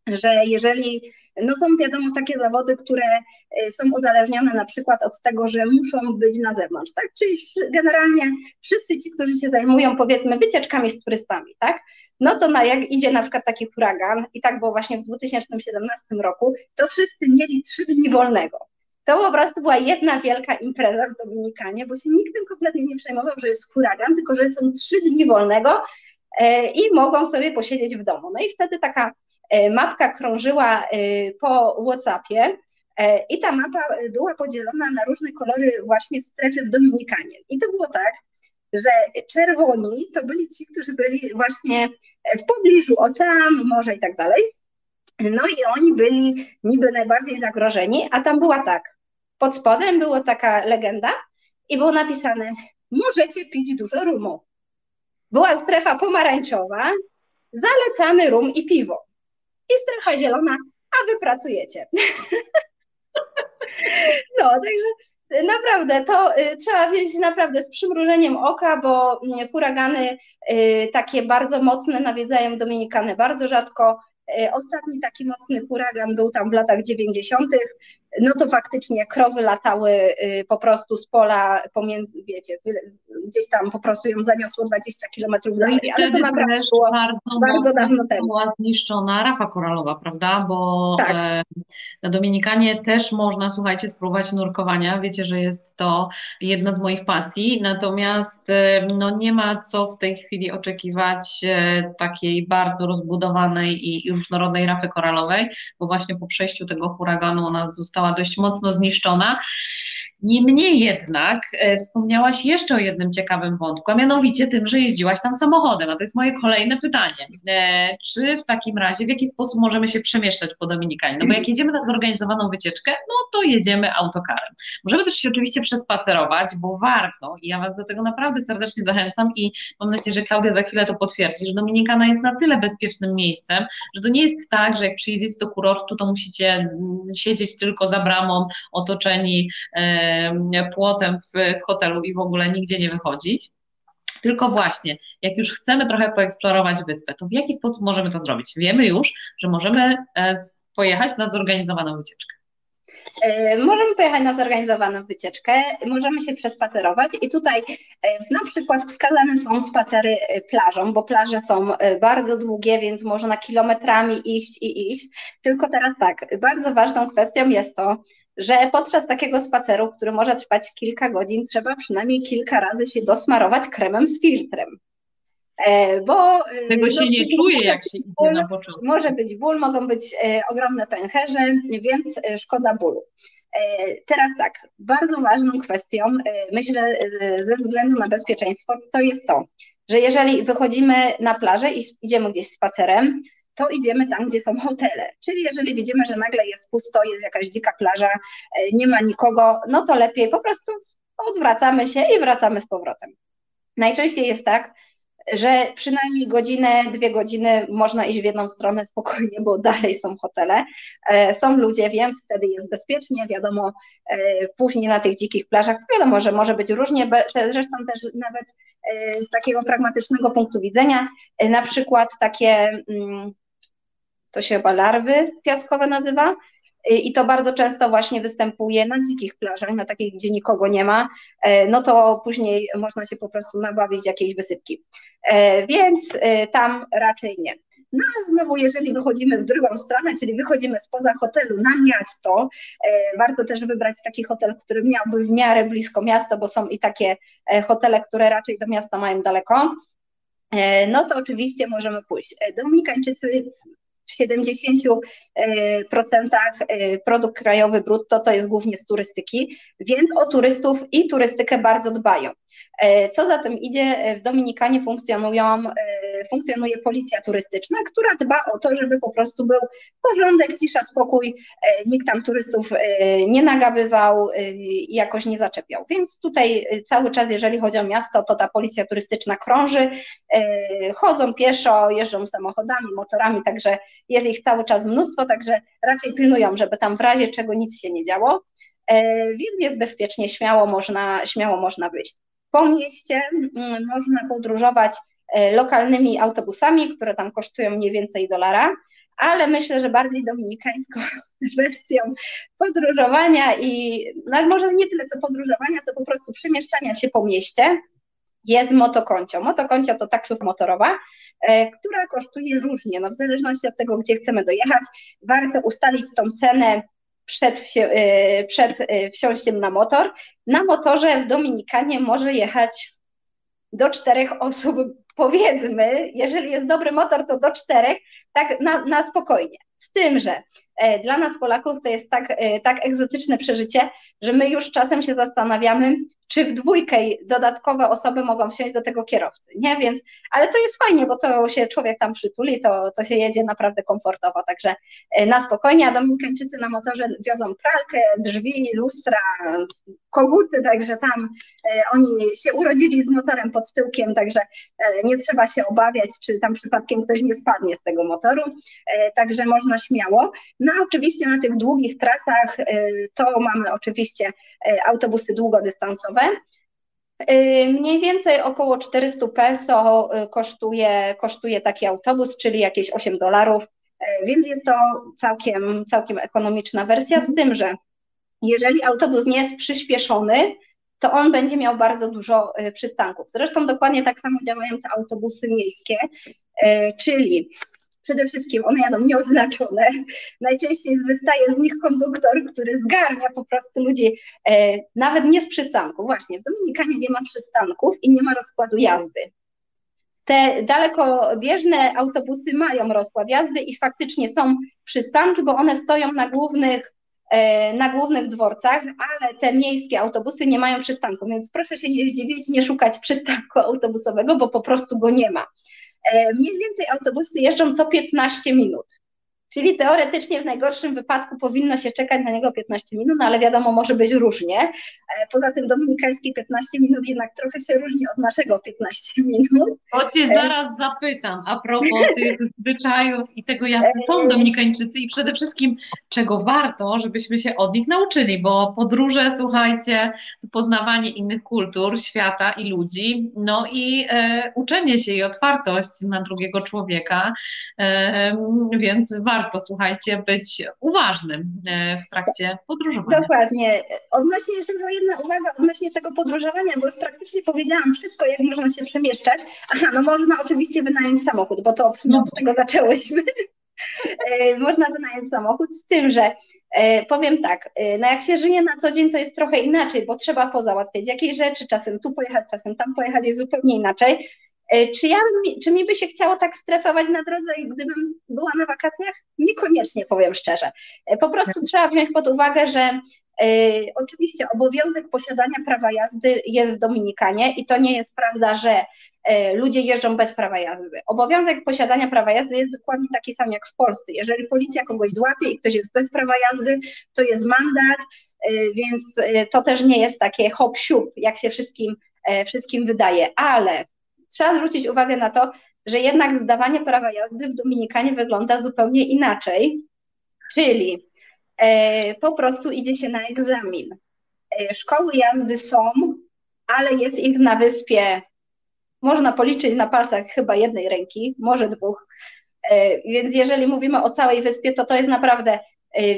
Speaker 2: że jeżeli, no są wiadomo takie zawody, które y, są uzależnione na przykład od tego, że muszą być na zewnątrz, tak? Czyli generalnie wszyscy ci, którzy się zajmują powiedzmy wycieczkami z turystami, tak? No to na, jak idzie na przykład taki huragan i tak było właśnie w 2017 roku, to wszyscy mieli trzy dni wolnego. To po prostu była jedna wielka impreza w Dominikanie, bo się nikt tym kompletnie nie przejmował, że jest huragan, tylko że są trzy dni wolnego i mogą sobie posiedzieć w domu. No i wtedy taka e, mapka krążyła e, po WhatsAppie i ta mapa była podzielona na różne kolory właśnie strefy w Dominikanie. I to było tak, że czerwoni to byli ci, którzy byli właśnie w pobliżu oceanu, morza i tak dalej. No i oni byli niby najbardziej zagrożeni, a tam była tak, pod spodem była taka legenda i było napisane: Możecie pić dużo rumu. Była strefa pomarańczowa, zalecany rum i piwo. I strefa zielona, a wy pracujecie. [LAUGHS] no, także naprawdę to y, trzeba wiedzieć naprawdę z przymrużeniem oka, bo y, huragany y, takie bardzo mocne nawiedzają Dominikany bardzo rzadko. Y, ostatni taki mocny huragan był tam w latach 90 no to faktycznie krowy latały y, po prostu z pola pomiędzy, wiecie, gdzieś tam po prostu ją zaniosło 20 kilometrów dalej, ale to naprawdę było bardzo, bardzo dawno temu.
Speaker 1: Była zniszczona rafa koralowa, prawda, bo tak. E, na Dominikanie też można, słuchajcie, spróbować nurkowania, wiecie, że jest to jedna z moich pasji, natomiast e, no nie ma co w tej chwili oczekiwać e, takiej bardzo rozbudowanej i różnorodnej rafy koralowej, bo właśnie po przejściu tego huraganu ona została została dość mocno zniszczona. Niemniej jednak e, wspomniałaś jeszcze o jednym ciekawym wątku, a mianowicie tym, że jeździłaś tam samochodem. A to jest moje kolejne pytanie. E, czy w takim razie, w jaki sposób możemy się przemieszczać po Dominikanie? No bo jak jedziemy na zorganizowaną wycieczkę, no to jedziemy autokarem. Możemy też się oczywiście przespacerować, bo warto i ja Was do tego naprawdę serdecznie zachęcam i mam nadzieję, że Klaudia za chwilę to potwierdzi, że Dominikana jest na tyle bezpiecznym miejscem, że to nie jest tak, że jak przyjedziecie do kurortu, to musicie mm, siedzieć tylko za bramą, otoczeni e, płotem w, w hotelu i w ogóle nigdzie nie wychodzić. Tylko właśnie, jak już chcemy trochę poeksplorować wyspę, to w jaki sposób możemy to zrobić? Wiemy już, że możemy e, pojechać na zorganizowaną wycieczkę.
Speaker 2: E, możemy pojechać na zorganizowaną wycieczkę, możemy się przespacerować i tutaj e, na przykład wskazane są spacery plażą, bo plaże są bardzo długie, więc można kilometrami iść i iść. Tylko teraz tak, bardzo ważną kwestią jest to, że podczas takiego spaceru, który może trwać kilka godzin, trzeba przynajmniej kilka razy się dosmarować kremem z filtrem.
Speaker 1: E, bo e, tego się no, nie czuje, jak się idzie ból, na początku.
Speaker 2: Może być ból, mogą być e, ogromne pęcherze, więc szkoda bólu. Teraz tak, bardzo ważną kwestią, myślę, ze względu na bezpieczeństwo, to jest to, że jeżeli wychodzimy na plażę i idziemy gdzieś spacerem, to idziemy tam, gdzie są hotele. Czyli jeżeli widzimy, że nagle jest pusto, jest jakaś dzika plaża, nie ma nikogo, no to lepiej po prostu odwracamy się i wracamy z powrotem. Najczęściej jest tak, że przynajmniej godzinę, dwie godziny można iść w jedną stronę spokojnie, bo dalej są hotele, e, są ludzie, więc wtedy jest bezpiecznie, wiadomo, e, później na tych dzikich plażach, wiadomo, że może być różnie, zresztą też nawet e, z takiego pragmatycznego punktu widzenia, na przykład takie, mm, to się chyba larwy piaskowe nazywa, i to bardzo często właśnie występuje na dzikich plażach, na takich, gdzie nikogo nie ma, e, no to później można się po prostu nabawić jakiejś wysypki. E, więc e, tam raczej nie. No a znowu, jeżeli wychodzimy w drugą stronę, czyli wychodzimy spoza hotelu na miasto, warto też wybrać taki hotel, który miałby w miarę blisko miasta, bo są i takie hotele, które raczej do miasta mają daleko. No to oczywiście możemy pójść. Dominikańczycy w 70% e, produkt krajowy brutto to jest głównie z turystyki, więc o turystów i turystykę bardzo dbają. E, co za tym idzie, e, w Dominikanie funkcjonują, e, funkcjonuje policja turystyczna, która dba o to, żeby po prostu był porządek, cisza, spokój, nikt tam turystów nie nagabywał i jakoś nie zaczepiał. Więc tutaj cały czas, jeżeli chodzi o miasto, to ta policja turystyczna krąży, chodzą pieszo, jeżdżą samochodami, motorami, także jest ich cały czas mnóstwo, także raczej pilnują, żeby tam w razie czego nic się nie działo więc jest bezpiecznie, śmiało można, śmiało można wyjść. Po mieście mm, można podróżować e, lokalnymi autobusami, które tam kosztują mniej więcej dolara, ale myślę, że bardziej dominikańską [LAUGHS] wersją podróżowania i no może nie tyle co podróżowania, co po prostu przemieszczania się po mieście jest motokoncio. Motokoncio to taksówka motorowa, e, która kosztuje różnie, no w zależności od tego, gdzie chcemy dojechać. Warto ustalić tą cenę przed, y, przed y, wsiąściem na motor. Na motorze w Dominikanie może jechać do czterech osób, [LAUGHS] powiedzmy, jeżeli jest dobry motor, to do czterech, tak na, na spokojnie. Z tym, że e, dla nas Polaków to jest tak, e, tak egzotyczne przeżycie, że my już czasem się zastanawiamy, czy w dwójkę dodatkowe osoby mogą wsiąść do tego kierowcy, nie? Więc, ale to jest fajnie, bo to się człowiek tam przytuli, to, to się jedzie naprawdę komfortowo, także e, na spokojnie, a Dominikańczycy na motorze wiozą pralkę, drzwi, lustra, koguty, także tam oni się urodzili z motorem pod tyłkiem, także nie trzeba się obawiać, czy tam przypadkiem ktoś nie spadnie z tego motoru, także można śmiało. No oczywiście na tych długich trasach to mamy oczywiście autobusy długodystansowe, Mniej więcej około 400 peso kosztuje, kosztuje taki autobus, czyli jakieś 8 dolarów, więc jest to całkiem, całkiem ekonomiczna wersja, z tym, że jeżeli autobus nie jest przyspieszony, to on będzie miał bardzo dużo przystanków. Zresztą dokładnie tak samo działają te autobusy miejskie, czyli przede wszystkim one jadą nieoznaczone. Najczęściej wystaje z nich konduktor, który zgarnia po prostu ludzi, e, nawet nie z przystanku. Właśnie, w Dominikanie nie ma przystanków i nie ma rozkładu jazdy. Te dalekobieżne autobusy mają rozkład jazdy i faktycznie są przystanki, bo one stoją na głównych e, na głównych dworcach, ale te miejskie autobusy nie mają przystanku, więc proszę się nie zdziwić, nie szukać przystanku autobusowego, bo po prostu go nie ma. E, mniej więcej autobusy jeżdżą co 15 minut. Czyli teoretycznie w najgorszym wypadku powinno się czekać na niego 15 minut, no ale wiadomo, może być różnie. E, poza tym dominikańskie 15 minut jednak trochę się różni od naszego 15 [LAUGHS] minut.
Speaker 1: To cię e, zaraz zapytam a propos [LAUGHS] tych zwyczajów i tego, jacy są dominikańczycy i przede wszystkim czego warto, żebyśmy się od nich nauczyli, bo podróże, słuchajcie, poznawanie innych kultur, świata i ludzi, no i e, uczenie się i otwartość na drugiego człowieka, e, więc warto warto, słuchajcie, być uważnym e, w trakcie podróżowania.
Speaker 2: Dokładnie. Odnośnie jeszcze tylko jedna uwaga odnośnie tego podróżowania, bo już praktycznie powiedziałam wszystko, jak można się przemieszczać. Aha, no można oczywiście wynająć samochód, bo to no. od tego zaczęłyśmy. E, można wynająć samochód, z tym, że e, powiem tak, no jak się żyje na co dzień, to jest trochę inaczej, bo trzeba pozałatwiać jakieś rzeczy, czasem tu pojechać, czasem tam pojechać, jest zupełnie inaczej. E, czy, ja, czy mi by się chciało tak stresować na drodze, gdybym była na wakacjach? Niekoniecznie, powiem szczerze. E, po prostu trzeba wziąć pod uwagę, że e, oczywiście obowiązek posiadania prawa jazdy jest w Dominikanie i to nie jest prawda, że ludzie jeżdżą bez prawa jazdy. Obowiązek posiadania prawa jazdy jest dokładnie taki sam jak w Polsce. Jeżeli policja kogoś złapie i ktoś jest bez prawa jazdy, to jest mandat, więc to też nie jest takie hop siup, jak się wszystkim, wszystkim wydaje, ale trzeba zwrócić uwagę na to, że jednak zdawanie prawa jazdy w Dominikanie wygląda zupełnie inaczej, czyli e, po prostu idzie się na egzamin. E, szkoły jazdy są, ale jest ich na wyspie, można policzyć na palcach chyba jednej ręki, może dwóch. E, więc jeżeli mówimy o całej wyspie, to to jest naprawdę.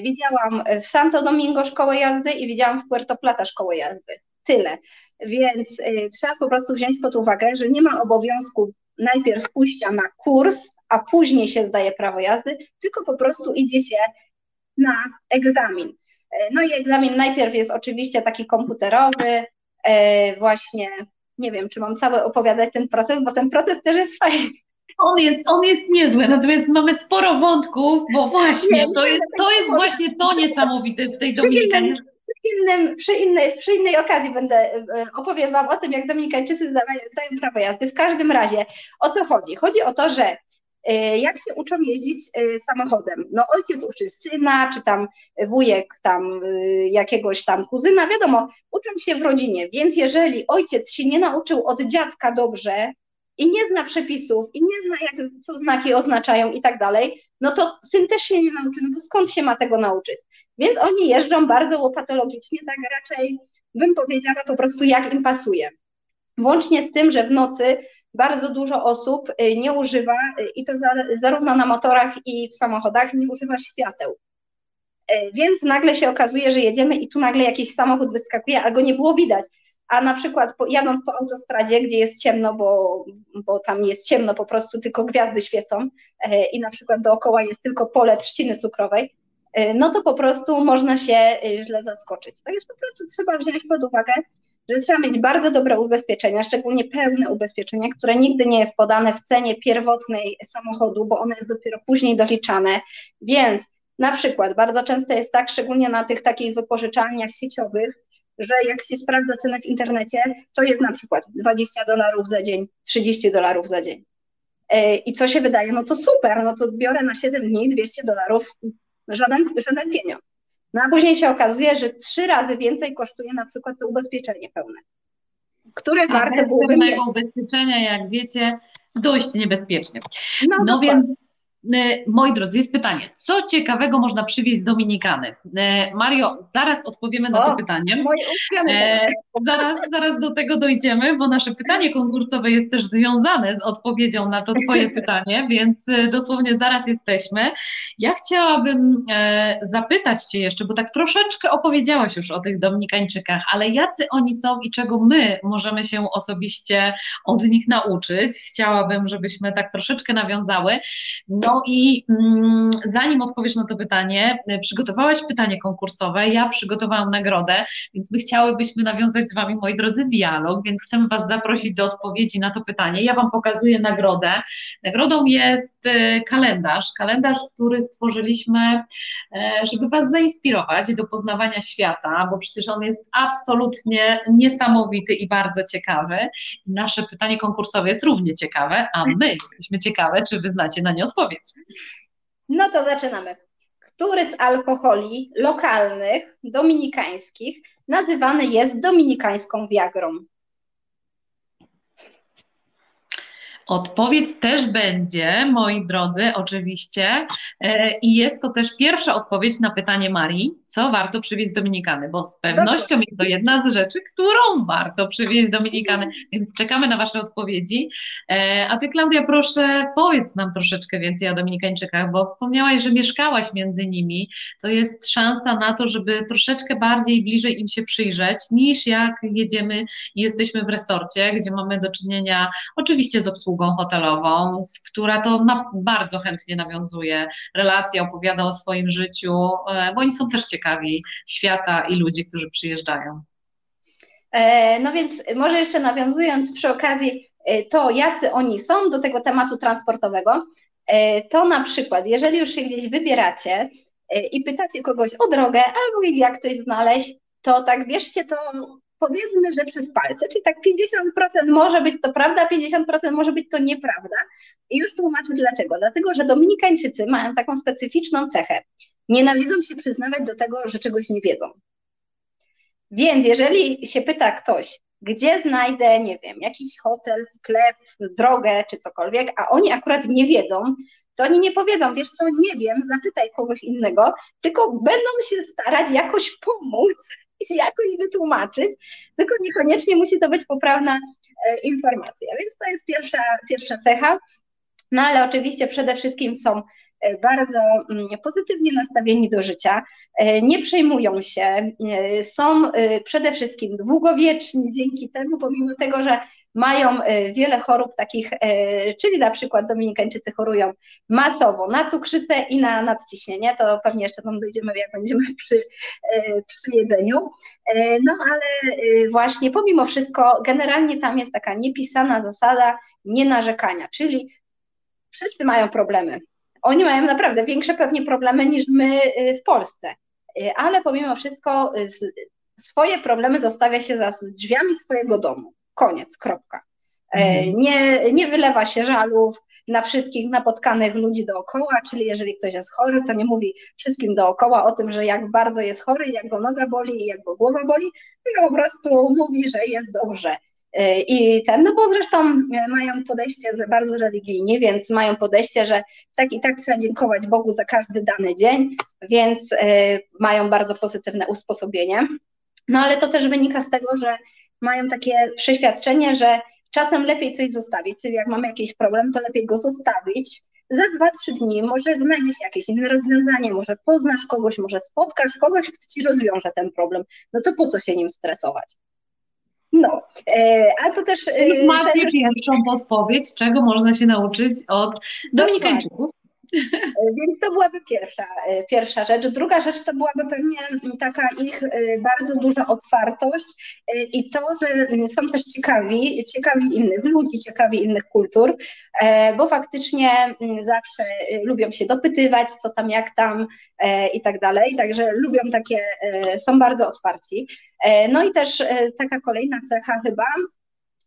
Speaker 2: Widziałam w Santo Domingo szkołę jazdy i widziałam w Puerto Plata szkołę jazdy. Tyle. Więc trzeba po prostu wziąć pod uwagę, że nie ma obowiązku najpierw pójścia na kurs, a później się zdaje prawo jazdy, tylko po prostu idzie się na egzamin. E, no i egzamin najpierw jest oczywiście taki komputerowy, e, właśnie nie wiem, czy mam cały opowiadać ten proces, bo ten proces też jest fajny.
Speaker 1: On jest, on jest niezły, natomiast mamy sporo wątków, bo właśnie to jest, to jest właśnie to niesamowite w tej Dominikanie
Speaker 2: innym, przy, innej, przy innej okazji będę e, opowiem Wam o tym, jak Dominikańczycy zdają, zdają prawo jazdy. W każdym razie, o co chodzi? Chodzi o to, że e, jak się uczą jeździć e, samochodem? No ojciec uczy syna, czy tam wujek tam jakiegoś tam kuzyna, wiadomo, uczą się w rodzinie, więc jeżeli ojciec się nie nauczył od dziadka dobrze i nie zna przepisów i nie zna, jak, co znaki oznaczają i tak dalej, no to syn też się nie nauczy, no bo skąd się ma tego nauczyć? Więc oni jeżdżą bardzo łopatologicznie, tak raczej bym powiedziała po prostu jak im pasuje. Włącznie z tym, że w nocy bardzo dużo osób y, nie używa, y, i to zarówno na motorach i w samochodach, nie używa świateł. Y, więc nagle się okazuje, że jedziemy i tu nagle jakiś samochód wyskakuje, a go nie było widać. A na przykład jadąc po autostradzie, gdzie jest ciemno, bo, bo tam jest ciemno po prostu, tylko gwiazdy świecą i na przykład dookoła jest tylko pole trzciny cukrowej, no to po prostu można się e, źle zaskoczyć. Tak jest po prostu trzeba wziąć pod uwagę, że trzeba mieć bardzo dobre ubezpieczenia, szczególnie pełne ubezpieczenie, które nigdy nie jest podane w cenie pierwotnej samochodu, bo ono jest dopiero później doliczane. Więc na przykład bardzo często jest tak, szczególnie na tych takich wypożyczalniach sieciowych, że jak się sprawdza cenę w internecie, to jest na przykład 20 dolarów za dzień, 30 dolarów za dzień. E, I co się wydaje? No to super, no to biorę na 7 dni 200 dolarów, żaden, żaden pieniądz. No a później się okazuje, że trzy razy więcej kosztuje na przykład to ubezpieczenie pełne, które warte byłoby mieć.
Speaker 1: ubezpieczenia, jak wiecie, dość niebezpiecznie. No, no więc moi drodzy, jest pytanie, co ciekawego można przywieźć z Dominikany? E, Mario, zaraz odpowiemy na o, to pytanie. E, zaraz, zaraz do tego dojdziemy, bo nasze pytanie konkursowe jest też związane z odpowiedzią na to Twoje [LAUGHS] pytanie, więc e, dosłownie zaraz jesteśmy. Ja chciałabym e, zapytać Cię jeszcze, bo tak troszeczkę opowiedziałaś już o tych Dominikańczykach, ale jacy oni są i czego my możemy się osobiście od nich nauczyć? Chciałabym, żebyśmy tak troszeczkę nawiązały. No i mm, zanim odpowiesz na to pytanie, y, przygotowałaś pytanie konkursowe, ja przygotowałam nagrodę, więc my chciałybyśmy nawiązać z Wami, moi drodzy, dialog, więc chcemy Was zaprosić do odpowiedzi na to pytanie. Ja Wam pokazuję nagrodę. Nagrodą jest y, kalendarz, kalendarz, który stworzyliśmy, e, żeby Was zainspirować do poznawania świata, bo przecież on jest absolutnie niesamowity i bardzo ciekawy. Nasze pytanie konkursowe jest równie ciekawe, a my jesteśmy ciekawe, czy Wy znacie na nie odpowiedź.
Speaker 2: No to zaczynamy. Który z alkoholi lokalnych, dominikańskich, nazywany jest dominikańską wiagrą?
Speaker 1: Odpowiedź też będzie, moi drodzy, oczywiście. E, I jest to też pierwsza odpowiedź na pytanie Marii, co warto przywieźć z Dominikany, bo z pewnością jest to jedna z rzeczy, którą warto przywieźć z Dominikany, więc czekamy na Wasze odpowiedzi. E, a Ty, Klaudia, proszę, powiedz nam troszeczkę więcej o Dominikańczykach, bo wspomniałaś, że mieszkałaś między nimi. To jest szansa na to, żeby troszeczkę bardziej bliżej im się przyjrzeć, niż jak jedziemy i jesteśmy w resorcie, gdzie mamy do czynienia oczywiście z obsługą hotelową, która to na, bardzo chętnie nawiązuje relacje, opowiada o swoim życiu, e, bo oni są też ciekawi świata i ludzi, którzy przyjeżdżają.
Speaker 2: E, no więc może jeszcze nawiązując przy okazji e, to, jacy oni są do tego tematu transportowego, to na przykład, jeżeli już się gdzieś wybieracie i pytacie kogoś o drogę albo jak coś znaleźć, to tak bierzcie to powiedzmy, że przez palce, czyli tak 50% może być to prawda, 50% może być to nieprawda. I już tłumaczę dlaczego. Dlatego, że Dominikańczycy mają taką specyficzną cechę. Nienawidzą się przyznawać do tego, że czegoś nie wiedzą. Więc jeżeli się pyta ktoś, gdzie znajdę, nie wiem, jakiś hotel, sklep, drogę czy cokolwiek, a oni akurat nie wiedzą, to oni nie powiedzą, wiesz co, nie wiem, zapytaj kogoś innego, tylko będą się starać jakoś pomóc, [LAUGHS] jakoś wytłumaczyć, tylko niekoniecznie musi to być poprawna e, informacja. Więc to jest pierwsza, pierwsza cecha. No ale oczywiście przede wszystkim są E, bardzo mm, pozytywnie nastawieni do życia, e, nie przejmują się, e, są przede wszystkim długowieczni dzięki temu, pomimo tego, że mają wiele chorób takich, czyli na przykład Dominikańczycy chorują masowo na cukrzycę i na nadciśnienie, to pewnie jeszcze tam dojdziemy, jak będziemy [LAUGHS] przy, przy jedzeniu. No ale właśnie pomimo wszystko, generalnie tam jest taka niepisana zasada nie narzekania, czyli wszyscy mają problemy oni mają naprawdę większe pewnie problemy niż my y, w Polsce, y, ale pomimo wszystko y, swoje problemy zostawia się za drzwiami swojego domu. Koniec, kropka. E, mhm. Nie, nie wylewa się żalów na wszystkich napotkanych ludzi dookoła, czyli jeżeli ktoś jest chory, to nie mówi wszystkim dookoła o tym, że jak bardzo jest chory, jak go noga boli i jak go głowa boli, tylko po prostu mówi, że jest dobrze. E, I ten, no bo zresztą e, mają podejście bardzo religijnie, więc mają podejście, że tak i tak trzeba dziękować Bogu za każdy dany dzień, więc e, mają bardzo pozytywne usposobienie. No ale to też wynika z tego, że mają takie przeświadczenie, że czasem lepiej coś zostawić, czyli jak mamy jakiś problem, to lepiej go zostawić. Za dwa, trzy dni może znajdzie się jakieś inne rozwiązanie, może poznasz kogoś, może spotkasz kogoś, kto ci rozwiąże ten problem. No to po co się nim stresować? No, e, a to też...
Speaker 1: E, Macie też... pierwszą podpowiedź, czego można się nauczyć od Dominikańczyków. [LAUGHS]
Speaker 2: Więc to byłaby pierwsza, e, pierwsza rzecz. Druga rzecz to byłaby pewnie taka ich bardzo duża otwartość i to, że są też ciekawi, ciekawi innych ludzi, ciekawi innych kultur, bo faktycznie zawsze lubią się dopytywać, co tam, jak tam i tak dalej, także lubią takie, są bardzo otwarci. No i też taka kolejna cecha chyba,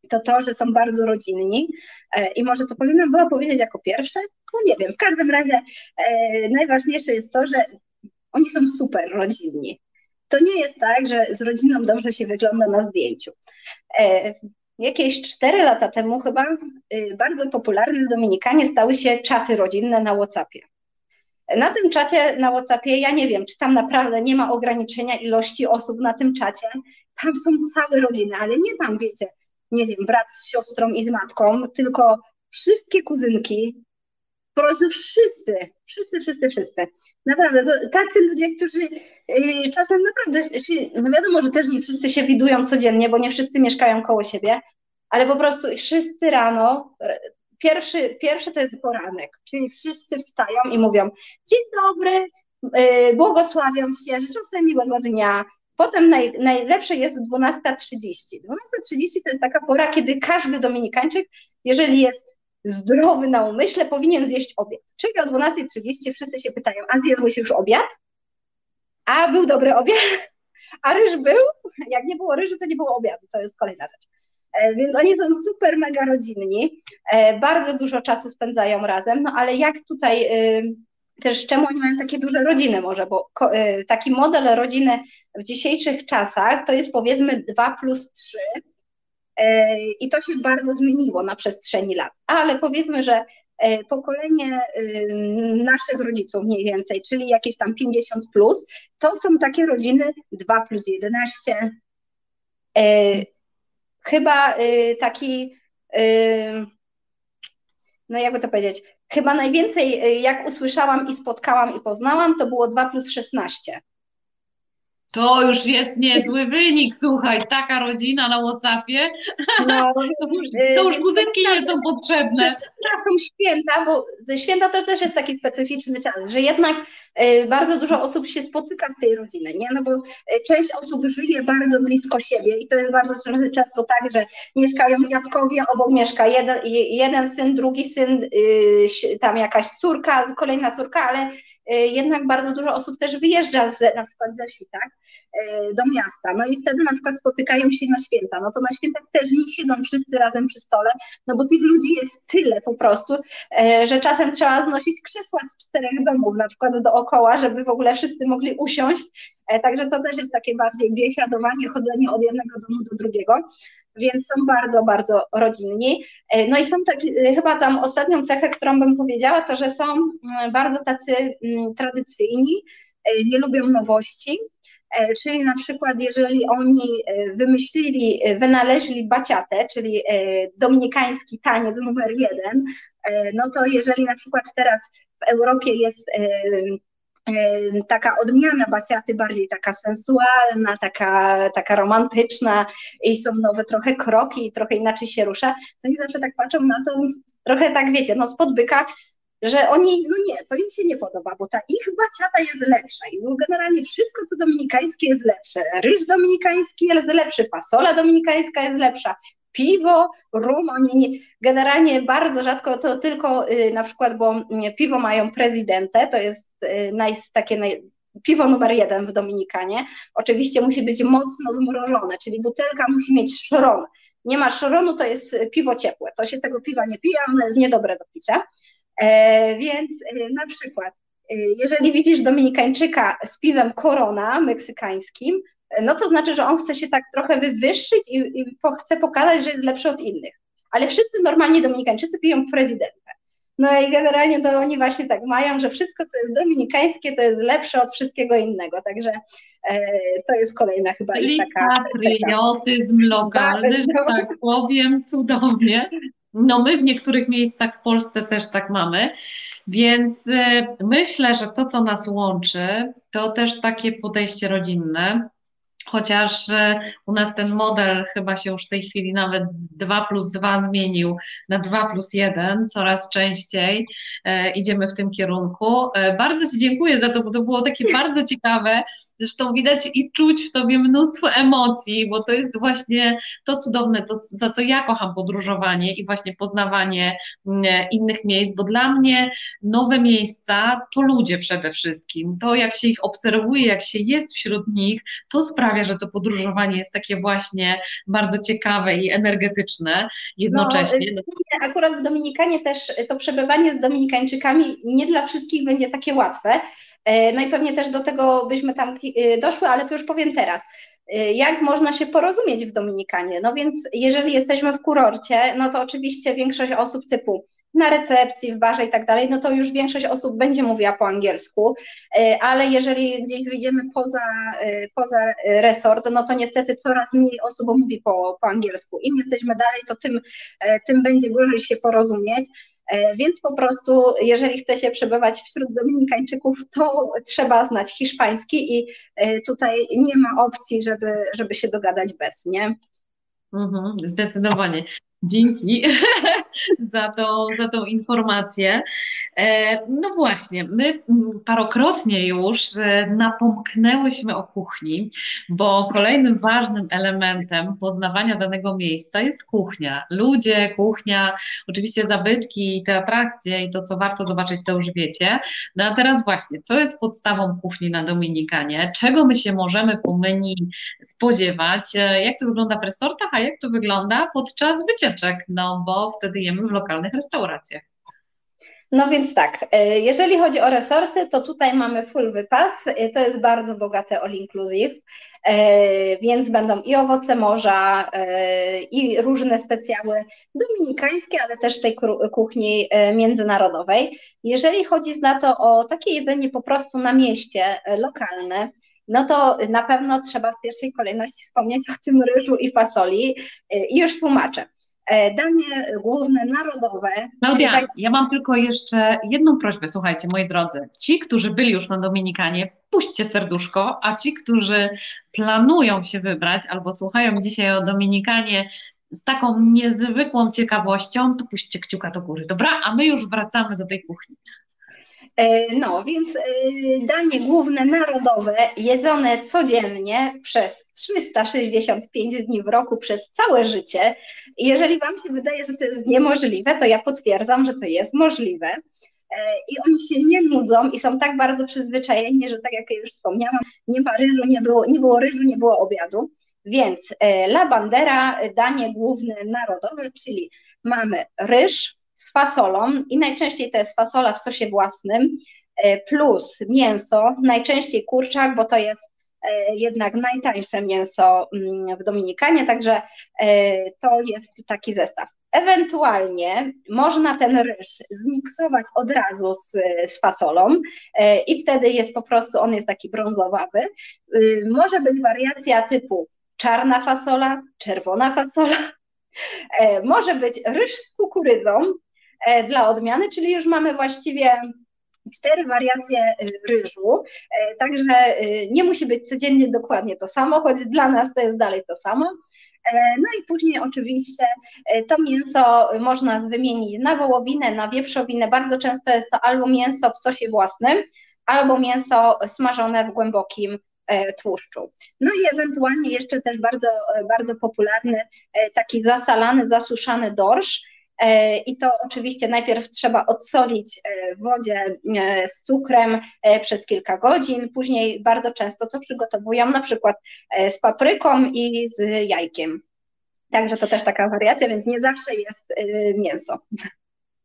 Speaker 2: to to, że są bardzo rodzinni e, i może to powinnam była powiedzieć jako pierwsze, no nie wiem, w każdym razie e, najważniejsze jest to, że oni są super rodzinni. To nie jest tak, że z rodziną dobrze się wygląda na zdjęciu. E, jakieś 4 lata temu chyba bardzo popularne w Dominikanie stały się czaty rodzinne na WhatsAppie. Na tym czacie na WhatsAppie, ja nie wiem, czy tam naprawdę nie ma ograniczenia ilości osób na tym czacie. Tam są całe rodziny, ale nie tam, wiecie, nie wiem, brat z siostrą i z matką, tylko wszystkie kuzynki, po prostu wszyscy, wszyscy, wszyscy, wszyscy. Naprawdę, to tacy ludzie, którzy yy, czasem naprawdę, no wiadomo, że też nie wszyscy się widują codziennie, bo nie wszyscy mieszkają koło siebie, ale po prostu wszyscy rano, pierwszy, pierwszy to jest poranek, czyli wszyscy wstają i mówią dzień dobry, yy, błogosławią się, życzą sobie miłego dnia, Potem naj, najlepsze jest 12.30. 12.30 to jest taka pora, kiedy każdy Dominikańczyk, jeżeli jest zdrowy na umyśle, powinien zjeść obiad. Czyli o 12.30 wszyscy się pytają, a zjadłeś już obiad? A był dobry obiad? A ryż był? Jak nie było ryżu, to nie było obiadu. To jest kolejna rzecz. E, więc oni są super mega rodzinni, e, bardzo dużo czasu spędzają razem, no ale jak tutaj y, też czemu oni mają takie duże rodziny może, bo y, taki model rodziny w dzisiejszych czasach to jest powiedzmy 2 plus 3 y, i to się bardzo zmieniło na przestrzeni lat, ale powiedzmy, że y, pokolenie naszych rodziców mniej więcej, czyli jakieś tam 50 plus, to są takie rodziny 2 plus 11. Chyba taki, no jakby to powiedzieć, chyba najwięcej, y, jak usłyszałam i spotkałam i poznałam, to było 2 plus 16.
Speaker 1: To już jest niezły wynik, słuchaj, taka rodzina na Whatsappie, no, [LAUGHS] to, już, to już budynki nie są potrzebne.
Speaker 2: Czasem święta, bo święta to też jest taki specyficzny czas, że jednak bardzo dużo osób się spotyka z tej rodziny, nie? No bo część osób żyje bardzo blisko siebie i to jest bardzo często tak, że mieszkają dziadkowie, obok mieszka jeden, jeden syn, drugi syn, tam jakaś córka, kolejna córka, ale E, jednak bardzo dużo osób też wyjeżdża z, na przykład ze wsi, tak, e, do miasta, no i wtedy na przykład spotykają się na święta, no to na świętach też nie siedzą wszyscy razem przy stole, no bo tych ludzi jest tyle po prostu, e, że czasem trzeba znosić krzesła z czterech domów na przykład dookoła, żeby w ogóle wszyscy mogli usiąść, także to też jest takie bardziej biesiadowanie, chodzenie od jednego domu do drugiego, więc są bardzo, bardzo rodzinni. E, no i są takie, chyba tam ostatnią cechę, którą bym powiedziała, to, że są mm, bardzo tacy mm, tradycyjni, e, nie lubią nowości, e, czyli na przykład jeżeli oni wymyślili, wynaleźli baciatę, czyli dominikański taniec numer jeden, no to jeżeli na przykład teraz w Europie jest taka odmiana baciaty, bardziej taka sensualna, taka, taka romantyczna i są nowe trochę kroki i trochę inaczej się rusza, to oni zawsze tak patrzą na to, trochę tak wiecie, no spod byka, że oni, no nie, to im się nie podoba, bo ta ich baciata jest lepsza i generalnie wszystko, co dominikańskie jest lepsze. Ryż dominikański jest lepszy, fasola dominikańska jest lepsza, piwo, rum, oni nie, generalnie bardzo rzadko to tylko y, na przykład, bo mm, piwo mają prezydentę, to jest y, naj, takie naj, piwo numer jeden w Dominikanie. Oczywiście musi być mocno zmrożone, czyli butelka musi mieć szron. Nie ma szronu, to jest piwo ciepłe. To się tego piwa nie pije, ono jest niedobre do picia. E, więc e, na przykład, e, jeżeli widzisz Dominikańczyka z piwem Corona meksykańskim, no to znaczy, że on chce się tak trochę wywyższyć i, i chce pokazać, że jest lepszy od innych. Ale wszyscy normalnie Dominikańczycy piją prezydentę. No i generalnie to oni właśnie tak mają, że wszystko, co jest dominikańskie, to jest lepsze od wszystkiego innego. Także e, to jest kolejna chyba
Speaker 1: ich taka. Patriotyzm lokalny, że tak powiem, cudownie. No my w niektórych miejscach w Polsce też tak mamy. Więc e, myślę, że to, co nas łączy, to też takie podejście rodzinne, Chociaż e, u nas ten model chyba się już w tej chwili nawet z 2 plus 2 zmienił na 2 plus 1, coraz częściej e, idziemy w tym kierunku. E, bardzo Ci dziękuję za to, bo to było takie bardzo ciekawe. Zresztą widać i czuć w Tobie mnóstwo emocji, bo to jest właśnie to cudowne, to za co ja kocham podróżowanie i właśnie poznawanie mm, innych miejsc, bo dla mnie nowe miejsca to ludzie przede wszystkim. To jak się ich obserwuje, jak się jest wśród nich, to sprawia, że to podróżowanie jest takie właśnie bardzo ciekawe i energetyczne jednocześnie.
Speaker 2: No, akurat w Dominikanie też to przebywanie z Dominikańczykami nie dla wszystkich będzie takie łatwe. E, no i pewnie też do tego byśmy tam e, doszły, ale to już powiem teraz. E, jak można się porozumieć w Dominikanie? No więc jeżeli jesteśmy w kurorcie, no to oczywiście większość osób typu na recepcji, w barze i tak dalej, no to już większość osób będzie mówiła po angielsku, ale jeżeli gdzieś wyjdziemy poza, poza resort, no to niestety coraz mniej osób mówi po, po angielsku. Im jesteśmy dalej, to tym, tym będzie gorzej się porozumieć. E, więc po prostu, jeżeli chce się przebywać wśród Dominikańczyków, to trzeba znać hiszpański i e, tutaj nie ma opcji, żeby, żeby się dogadać bez, nie?
Speaker 1: Mhm, zdecydowanie. Dzięki [LAUGHS] za tą, za tą informację. E, no właśnie, my parokrotnie już e, napomknęłyśmy o kuchni, bo kolejnym ważnym elementem poznawania danego miejsca jest kuchnia. Ludzie, kuchnia, oczywiście zabytki, te atrakcje i to, co warto zobaczyć, to już wiecie. No a teraz właśnie, co jest podstawą kuchni na Dominikanie? Czego my się możemy po menu spodziewać? E, jak to wygląda w resortach, a jak to wygląda podczas wycieczki? No bo wtedy jemy w lokalnych restauracjach.
Speaker 2: No więc tak, e, jeżeli chodzi o resorty, to tutaj mamy full wypas, e, to jest bardzo bogate all inclusive, e, więc będą i owoce morza, i różne specjały dominikańskie, ale też tej kuchni międzynarodowej. Jeżeli chodzi na to o takie jedzenie po prostu na mieście, lokalne, no to na pewno trzeba w pierwszej kolejności wspomnieć o tym ryżu i fasoli i już tłumaczę. E, danie główne narodowe.
Speaker 1: Klaudia, tak... ja mam tylko jeszcze jedną prośbę, słuchajcie, moi drodzy. Ci, którzy byli już na Dominikanie, puśćcie serduszko, a ci, którzy planują się wybrać albo słuchają dzisiaj o Dominikanie z taką niezwykłą ciekawością, to puśćcie kciuka do góry, dobra? A my już wracamy do tej kuchni.
Speaker 2: No, więc danie główne narodowe, jedzone codziennie przez 365 dni w roku, przez całe życie. Jeżeli Wam się wydaje, że to jest niemożliwe, to ja potwierdzam, że to jest możliwe. I oni się nie nudzą i są tak bardzo przyzwyczajeni, że tak jak już wspomniałam, nie ma ryżu, nie było, nie było ryżu, nie było obiadu. Więc la bandera, danie główne narodowe, czyli mamy ryż, z fasolą i najczęściej to jest fasola w sosie własnym e, plus mięso, najczęściej kurczak, bo to jest e, jednak najtańsze mięso mm, w Dominikanie, także e, to jest taki zestaw. Ewentualnie można ten ryż zmiksować od razu z, z fasolą i wtedy jest po prostu, on jest taki brązowawy. Może być wariacja typu czarna fasola, czerwona fasola, może być ryż z kukurydzą, dla odmiany, czyli już mamy właściwie cztery wariacje ryżu, e, także e, nie musi być codziennie dokładnie to samo, choć dla nas to jest dalej to samo. No i później oczywiście to mięso można wymienić na wołowinę, na wieprzowinę. Bardzo często jest to albo mięso w sosie własnym, albo mięso smażone w głębokim tłuszczu. No i ewentualnie jeszcze też bardzo, bardzo popularny taki zasalany, zasuszany dorsz, E, I to oczywiście najpierw trzeba odsolić e, w wodzie e, z cukrem przez kilka godzin, później bardzo często to przygotowują na przykład z papryką i z jajkiem. Także to też taka wariacja, więc nie zawsze jest mięso.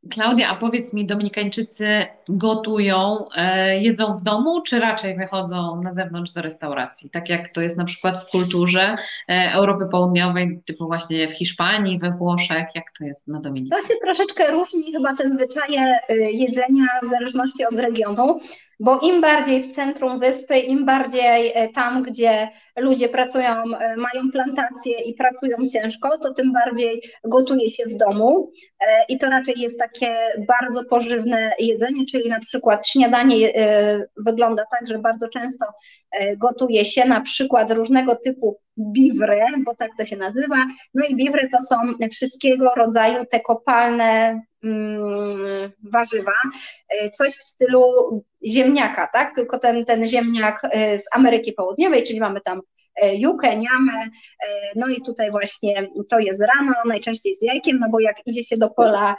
Speaker 1: Klaudia, a powiedz mi, Dominikańczycy gotują, e, jedzą w domu, czy raczej wychodzą na zewnątrz do restauracji? Tak jak to jest na przykład w kulturze e, Europy Południowej, typu właśnie w Hiszpanii, we Włoszech, jak to jest na Dominikanie?
Speaker 2: To się troszeczkę różni chyba te zwyczaje y, jedzenia w zależności od regionu bo im bardziej w centrum wyspy, im bardziej e, tam, gdzie ludzie pracują, e, mają plantacje i pracują ciężko, to tym bardziej gotuje się w domu. E, i to raczej jest takie bardzo pożywne jedzenie, czyli na przykład śniadanie wygląda tak, że bardzo często gotuje się na przykład różnego typu biwry, bo tak to się nazywa. No i biwry to są wszystkiego rodzaju te kopalne mm, warzywa, coś w stylu ziemniaka, tak? Tylko ten, ten ziemniak z Ameryki Południowej, czyli mamy tam jukę, niamę, no i tutaj właśnie to jest rano, najczęściej z jajkiem, no bo jak idzie się do pola,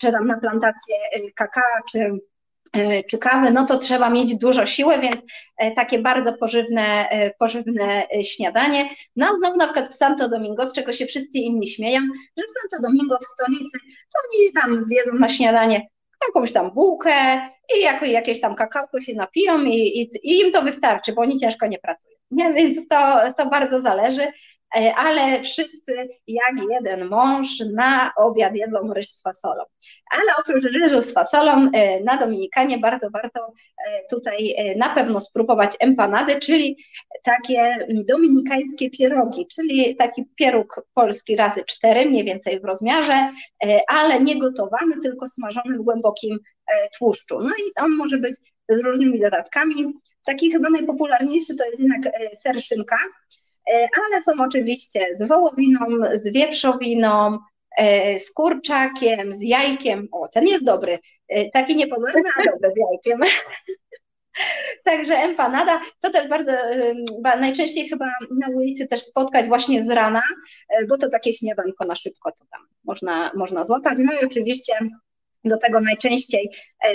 Speaker 2: czy tam na plantację kakao, czy czy kawy, no to trzeba mieć dużo siły, więc e, takie bardzo pożywne, e, pożywne śniadanie. No a znowu na przykład w Santo Domingo, z czego się wszyscy inni śmieją, że w Santo Domingo w stolicy to oni tam zjedzą na śniadanie jakąś tam bułkę i jako, jakieś tam kakałko się napiją i, i, i, im to wystarczy, bo oni ciężko nie pracują. Nie? Więc to, to bardzo zależy. E, ale wszyscy jak jeden mąż na obiad jedzą ryż z fasolą. Ale oprócz ryżu z fasolą e, na Dominikanie bardzo warto e, tutaj na pewno spróbować empanady, czyli takie dominikańskie pierogi, czyli taki pieróg polski razy cztery, mniej więcej w rozmiarze, ale nie gotowany, tylko smażony w głębokim tłuszczu. No i on może być z różnymi dodatkami. Taki chyba najpopularniejszy to jest jednak ser szynka, ale są oczywiście z wołowiną, z wieprzowiną, e, z kurczakiem, z jajkiem. O, ten jest dobry. E, taki niepozorny, a dobry z jajkiem. [LAUGHS] Także empanada, to też bardzo, najczęściej chyba na ulicy też spotkać właśnie z rana, bo to takie śniadanko na szybko, co tam można, można złapać. No i oczywiście do tego najczęściej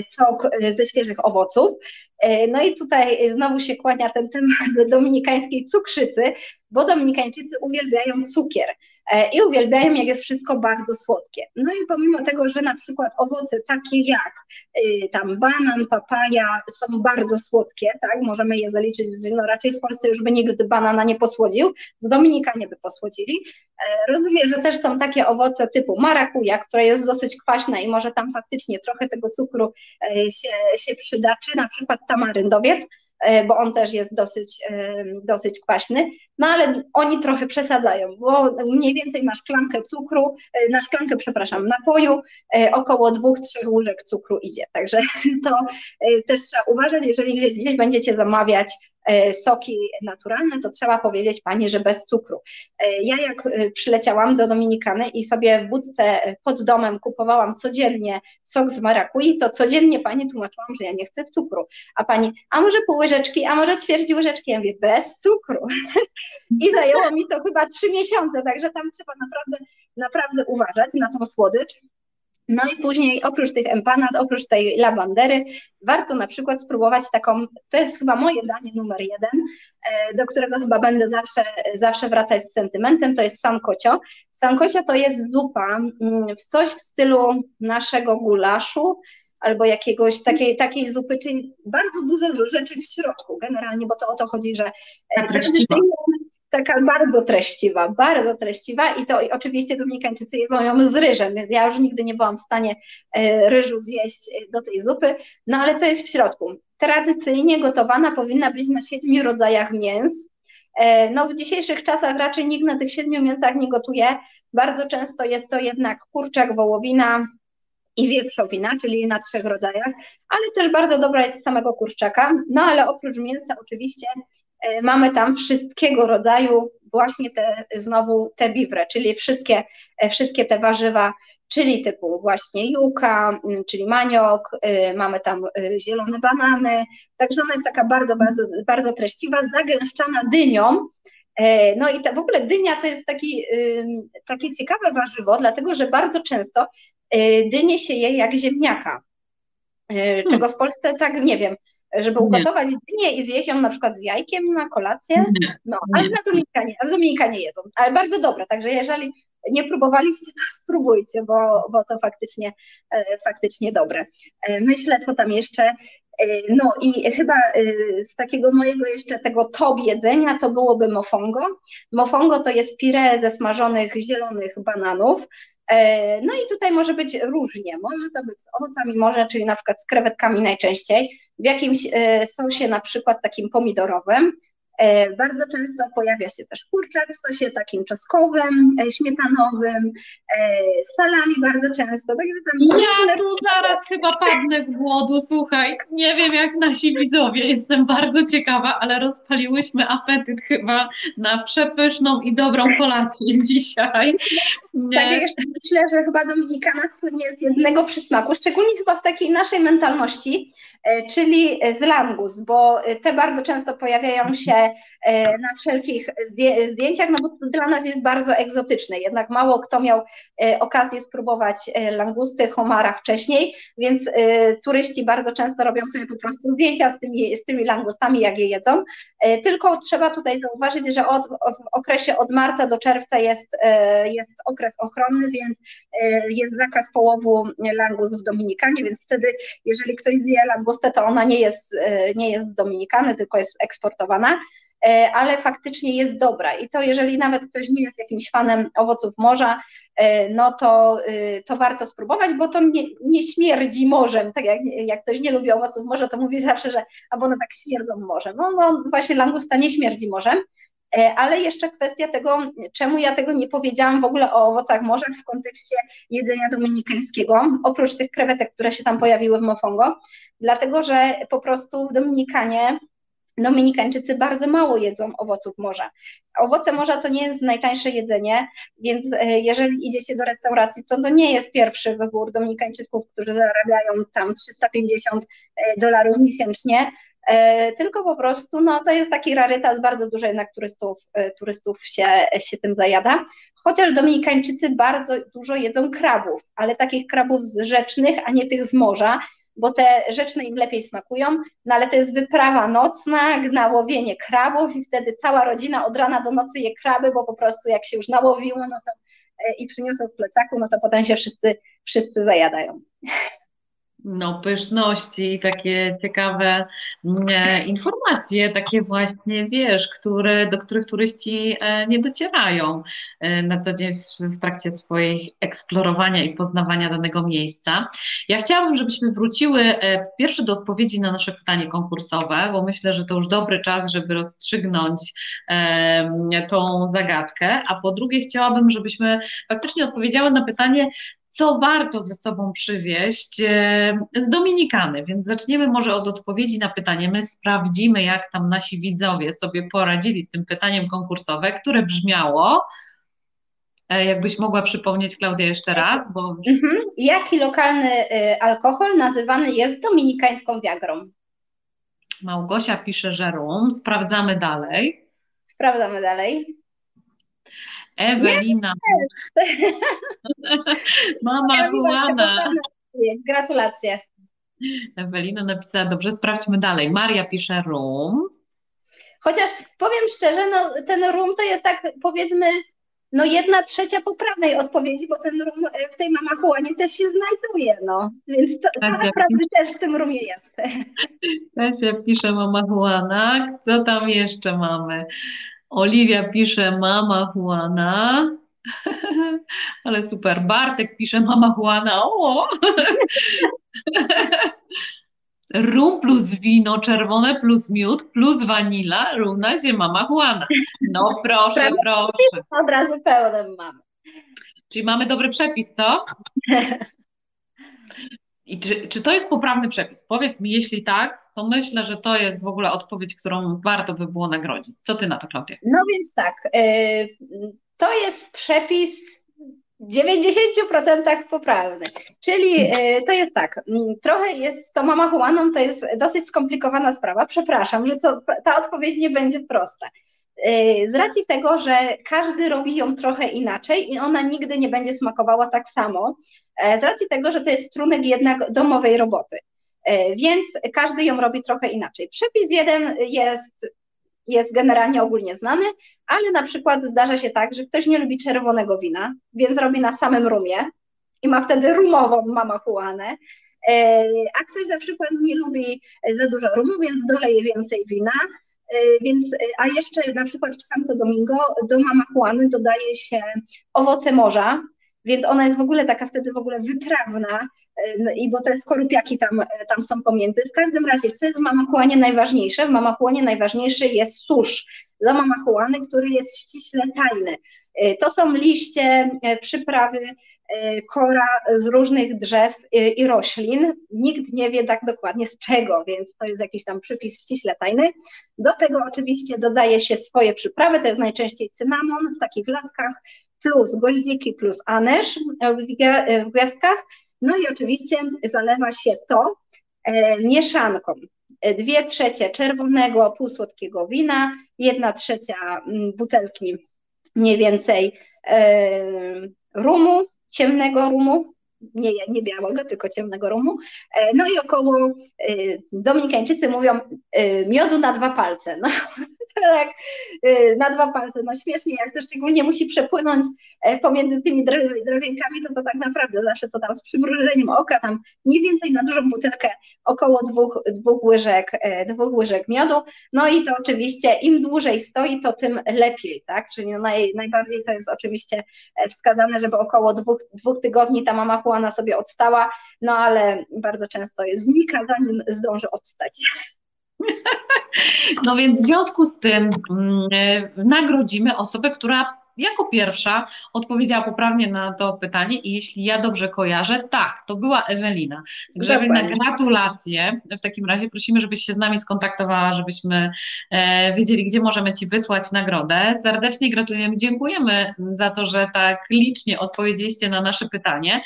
Speaker 2: sok ze świeżych owoców. No i tutaj znowu się kłania ten temat dominikańskiej cukrzycy, bo Dominikańczycy uwielbiają cukier e, i uwielbiają, jak jest wszystko bardzo słodkie. No i pomimo tego, że na przykład owoce takie jak y, tam banan, papaja są bardzo słodkie, tak, możemy je zaliczyć, no raczej w Polsce już by nikt banana nie posłodził, w Dominikanie by posłodzili. E, rozumiem, że też są takie owoce typu marakuja, która jest dosyć kwaśna i może tam faktycznie trochę tego cukru e, się, się przyda, czy na przykład tamaryndowiec, E, bo on też jest dosyć, e, dosyć kwaśny, no ale oni trochę przesadzają, bo mniej więcej na szklankę cukru, e, na szklankę, przepraszam, napoju około dwóch, trzech łyżek cukru idzie, także [LAUGHS] to też trzeba uważać, jeżeli gdzieś, gdzieś będziecie zamawiać soki naturalne, to trzeba powiedzieć pani, że bez cukru. E, ja jak przyleciałam do Dominikany i sobie w budce pod domem kupowałam codziennie sok z marakui, to codziennie pani tłumaczyłam, że ja nie chcę cukru. A pani, a może pół łyżeczki, a może ćwierć łyżeczki? Ja mówię, bez cukru. I zajęło mi to chyba trzy miesiące, także tam trzeba naprawdę, naprawdę uważać na tą słodycz. No i później oprócz tych empanad, oprócz tej lawandery, warto na przykład spróbować taką, to jest chyba moje danie numer jeden, e, do którego chyba będę zawsze, zawsze wracać z sentymentem, to jest sankocio. Sankocio to jest zupa, mm, coś w stylu naszego gulaszu, albo jakiegoś takiej, takiej zupy, czyli bardzo dużo rzeczy w środku generalnie, bo to o to chodzi, że
Speaker 1: e, tradycyjnie
Speaker 2: taka bardzo treściwa, bardzo treściwa i to oczywiście Dominikańczycy jedzą ją z ryżem, ja już nigdy nie byłam w stanie e, ryżu zjeść e, do tej zupy, no ale co jest w środku? Tradycyjnie gotowana powinna być na siedmiu rodzajach mięs, e, no w dzisiejszych czasach raczej nikt na tych siedmiu mięsach nie gotuje, bardzo często jest to jednak kurczak, wołowina, i wieprzowina, czyli na trzech rodzajach, ale też bardzo dobra jest samego kurczaka. No ale oprócz mięsa oczywiście mamy tam wszystkiego rodzaju właśnie te, znowu te biwre, czyli wszystkie, e, wszystkie te warzywa, czyli typu właśnie juka, czyli maniok, e, mamy tam zielone banany, także ona jest taka bardzo, bardzo, bardzo treściwa, zagęszczana dynią, no i w ogóle dynia to jest taki, takie ciekawe warzywo, dlatego że bardzo często dynie się je jak ziemniaka, czego w Polsce tak nie wiem, żeby ugotować dynię i zjeść ją na przykład z jajkiem na kolację. No, ale na Dominikanie, w Dominikanie jedzą, ale bardzo dobre, także jeżeli nie próbowaliście, to [LAUGHS] spróbujcie, bo, bo to faktycznie, e, faktycznie dobre. E, myślę, co tam jeszcze. E, no i chyba z takiego mojego jeszcze tego top jedzenia to byłoby mofongo. Mofongo to jest pire ze smażonych zielonych bananów. No i tutaj może być różnie. Może to być z owocami morza, czyli na przykład z krewetkami najczęściej, w jakimś e, sosie na przykład takim pomidorowym. E, bardzo często pojawia się też kurczak w sosie takim czosnkowym, e, śmietanowym, salami bardzo często.
Speaker 1: Także tam ja tu zaraz chyba padnę w głodu, słuchaj. Nie wiem jak nasi widzowie, jestem bardzo ciekawa, ale rozpaliłyśmy apetyt chyba na przepyszną i dobrą kolację [LAUGHS] dzisiaj.
Speaker 2: Tak, ja jeszcze myślę, że chyba Dominikana słynie z jednego przysmaku, szczególnie chyba w takiej naszej mentalności, E, czyli z langus, bo te bardzo często pojawiają się e, na wszelkich zdjęciach, no bo to dla nas jest bardzo egzotyczne, jednak mało kto miał e, okazję spróbować langusty, homara wcześniej, więc turyści bardzo często robią sobie po prostu zdjęcia z tymi, z tymi langustami, jak je jedzą, tylko trzeba tutaj zauważyć, że od, w okresie od marca do czerwca jest, jest okres ochronny, więc jest zakaz połowu langus w Dominikanie, więc wtedy, jeżeli ktoś zje langus kapustę, to ona nie jest, e, nie jest z Dominikany, tylko jest eksportowana, e, ale faktycznie jest dobra. I to jeżeli nawet ktoś nie jest jakimś fanem owoców morza, e, no to, to warto spróbować, bo to nie, nie śmierdzi morzem. Tak jak, jak ktoś nie lubi owoców morza, to mówi zawsze, że albo one tak śmierdzą morzem. No, no właśnie langusta nie śmierdzi morzem. E, ale jeszcze kwestia tego, czemu ja tego nie powiedziałam w ogóle o owocach morza w kontekście jedzenia dominikańskiego, oprócz tych krewetek, które się tam pojawiły w Mofongo, dlatego że po prostu w Dominikanie Dominikańczycy bardzo mało jedzą owoców morza. Owoce morza to nie jest najtańsze jedzenie, więc e, jeżeli idzie się do restauracji, to to nie jest pierwszy wybór Dominikańczyków, którzy zarabiają tam 350 e, dolarów miesięcznie, tylko po prostu no, to jest taki rarytas, bardzo dużo jednak turystów, e, turystów się, się tym zajada. Chociaż Dominikańczycy bardzo dużo jedzą krabów, ale takich krabów z rzecznych, a nie tych z morza, bo te rzeczne im lepiej smakują, no ale to jest wyprawa nocna, nałowienie krabów i wtedy cała rodzina od rana do nocy je kraby, bo po prostu jak się już nałowiło no to, e, i przyniosło w plecaku, no to potem się wszyscy, wszyscy zajadają.
Speaker 1: No, pyszności, takie ciekawe e, informacje, takie właśnie, wiesz, które, do których turyści e, nie docierają e, na co dzień w, w trakcie swojej eksplorowania i poznawania danego miejsca. Ja chciałabym, żebyśmy wróciły e, pierwsze do odpowiedzi na nasze pytanie konkursowe, bo myślę, że to już dobry czas, żeby rozstrzygnąć e, tą zagadkę, a po drugie chciałabym, żebyśmy faktycznie odpowiedziały na pytanie, co warto ze sobą przywieźć e, z Dominikany. Więc zaczniemy może od odpowiedzi na pytanie. My sprawdzimy, jak tam nasi widzowie sobie poradzili z tym pytaniem konkursowe, które brzmiało. E, jakbyś mogła przypomnieć, Klaudia, jeszcze raz, bo.
Speaker 2: Mhm. Jaki lokalny y, alkohol nazywany jest dominikańską wiagrą?
Speaker 1: Małgosia pisze, że rum. Sprawdzamy dalej.
Speaker 2: Sprawdzamy dalej.
Speaker 1: Ewelina. Mama Juana.
Speaker 2: Gratulacje.
Speaker 1: Ewelina napisała, dobrze, sprawdźmy dalej. Maria pisze rum.
Speaker 2: Chociaż powiem szczerze, no, ten rum to jest tak powiedzmy no jedna trzecia poprawnej odpowiedzi, bo ten rum w tej mamachuanie też się znajduje, no. Więc to, tak, naprawdę też w tym rumie jest.
Speaker 1: Kasia pisze mama Juana. Co tam jeszcze mamy? Oliwia pisze mama Juana. [LAUGHS] Ale super. Bartek pisze mama Juana. O! [LAUGHS] Rum plus wino czerwone plus miód plus wanila równa się mama Juana. No proszę, proszę.
Speaker 2: Od razu pełnym mamy.
Speaker 1: Czyli mamy dobry przepis, co? [LAUGHS] I czy, czy to jest poprawny przepis? Powiedz mi, jeśli tak, to myślę, że to jest w ogóle odpowiedź, którą warto by było nagrodzić. Co ty na to, Klaudia?
Speaker 2: No więc tak, y, to jest przepis w 90% poprawny. Czyli y, to jest tak, mm, trochę jest z tą mamachuaną, to jest dosyć skomplikowana sprawa. Przepraszam, że to, ta odpowiedź nie będzie prosta. Y, z racji tego, że każdy robi ją trochę inaczej i ona nigdy nie będzie smakowała tak samo, E, z racji tego, że to jest trunek jednak domowej roboty. E, więc każdy ją robi trochę inaczej. Przepis jeden jest, jest generalnie ogólnie znany, ale na przykład zdarza się tak, że ktoś nie lubi czerwonego wina, więc robi na samym rumie i ma wtedy rumową mamachuanę, e, a ktoś na przykład nie lubi za dużo rumu, więc doleje więcej wina, więc, a jeszcze na przykład w Santo Domingo do mamachuany dodaje się owoce morza, więc ona jest w ogóle taka wtedy w ogóle wytrawna, e, i bo te skorupiaki tam, e, tam są pomiędzy. W każdym razie, co jest w mamachuanie najważniejsze? W mamachuanie najważniejszy jest susz dla mamachuany, który jest ściśle tajny. E, to są liście, przyprawy, kora z różnych drzew i roślin. Nikt nie wie tak dokładnie z czego, więc to jest jakiś tam przypis ściśle tajny. Do tego oczywiście dodaje się swoje przyprawy, to jest najczęściej cynamon w takich laskach, plus goździki plus anyż w gwiazdkach. No i oczywiście zalewa się to e, mieszanką. Dwie trzecie czerwonego, półsłodkiego wina, jedna trzecia mm, butelki mniej więcej e, rumu, ciemnego rumu, nie, nie białego, tylko ciemnego rumu. E, no i około, Dominikańczycy mówią, miodu na dwa palce. No, [LAUGHS] tak na dwa palce, no śmiesznie, jak to szczególnie musi przepłynąć e, pomiędzy tymi drewienkami, to to tak naprawdę zawsze to tam z przymrużeniem oka, tam mniej więcej na dużą butelkę około dwóch, dwóch, łyżek, e, dwóch łyżek miodu, no i to oczywiście im dłużej stoi, to tym lepiej, tak, czyli no naj, najbardziej to jest oczywiście e, wskazane, żeby około dwóch, dwóch tygodni ta mama Juana sobie odstała, no ale bardzo często znika, zanim zdąży odstać.
Speaker 1: No więc w związku z tym mm, nagrodzimy osobę, która jako pierwsza odpowiedziała poprawnie na to pytanie i jeśli ja dobrze kojarzę, tak, to była Ewelina. Także Ewelina, gratulacje. W takim razie prosimy, żebyś się z nami skontaktowała, żebyśmy e, wiedzieli, gdzie możemy Ci wysłać nagrodę. Serdecznie gratulujemy, dziękujemy za to, że tak licznie odpowiedzieliście na nasze pytanie.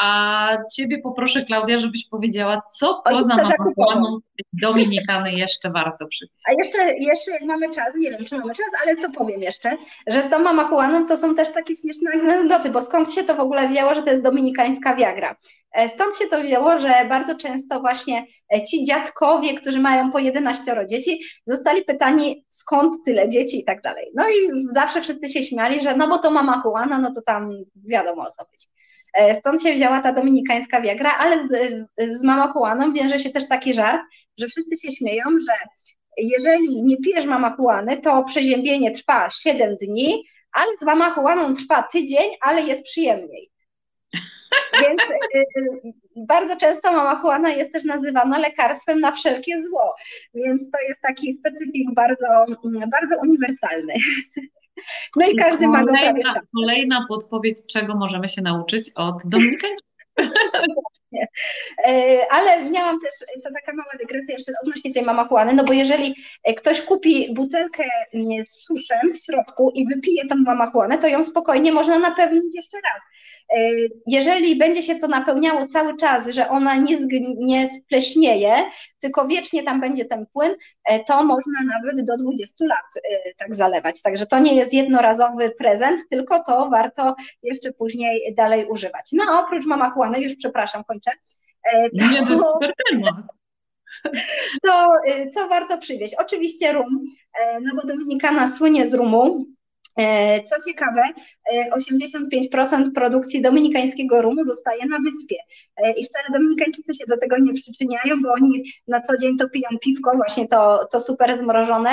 Speaker 1: A Ciebie poproszę, Klaudia, żebyś powiedziała, co poza Mamachuaną Dominikany jeszcze warto przypisać.
Speaker 2: A jeszcze, jeszcze jak mamy czas, nie wiem, czy mamy czas, ale co powiem jeszcze, że z tą mamachuaną to są też takie śmieszne anegdoty, bo skąd się to w ogóle wzięło, że to jest dominikańska wiagra? E, stąd się to wzięło, że bardzo często właśnie e, ci dziadkowie, którzy mają po 11 dzieci, zostali pytani, skąd tyle dzieci i tak dalej. No i zawsze wszyscy się śmiali, że no bo to mama Juana, no to tam wiadomo o co być. E, stąd się wzięła ta dominikańska wiagra, ale z, z mama Juaną wiąże się też taki żart, że wszyscy się śmieją, że jeżeli nie pijesz mamachuany, to przeziębienie trwa 7 dni, ale z mamachuaną trwa tydzień, ale jest przyjemniej. Więc y, y, bardzo często mamachuana jest też nazywana lekarstwem na wszelkie zło, więc to jest taki specyfik bardzo, bardzo uniwersalny. [LAUGHS] No i każdy ma go prawie
Speaker 1: Kolejna podpowiedź, czego możemy się nauczyć od Dominikańczyków. [LAUGHS]
Speaker 2: E, ale miałam też, to taka mała dygresja jeszcze odnośnie tej mamachuany, no bo jeżeli ktoś kupi butelkę mm, z suszem w środku i wypije tą mamachuanę, to ją spokojnie można napełnić jeszcze raz. E, jeżeli będzie się to napełniało cały czas, że ona nie, nie spleśnieje, tylko wiecznie tam będzie ten płyn, e, to można nawet do 20 lat tak zalewać. Także to nie jest jednorazowy prezent, tylko to warto jeszcze później dalej używać. No a oprócz mamachuany, już przepraszam, kończę.
Speaker 1: E, to, Nie, to [LAUGHS]
Speaker 2: To, y, co warto przywieźć? Oczywiście rum, e, no bo Dominikana słynie z rumu. E, co ciekawe, 85% produkcji dominikańskiego rumu zostaje na wyspie i wcale Dominikańczycy się do tego nie przyczyniają, bo oni na co dzień to piją piwko, właśnie to, to super zmrożone,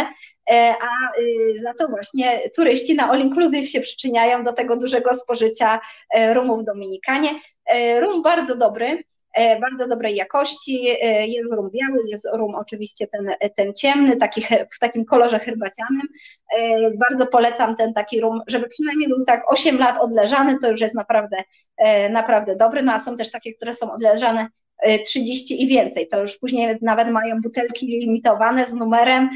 Speaker 2: a y, za to właśnie turyści na All Inclusive się przyczyniają do tego dużego spożycia rumu w Dominikanie. E, rum bardzo dobry, e, bardzo dobrej jakości. E, jest rum biały, jest rum oczywiście ten, ten ciemny, taki w takim kolorze herbacianym. Bardzo polecam ten taki rum, żeby przynajmniej był tak 8 lat odleżany, to już jest naprawdę, naprawdę dobry. No a są też takie, które są odleżane 30 i więcej. To już później nawet mają butelki limitowane z numerem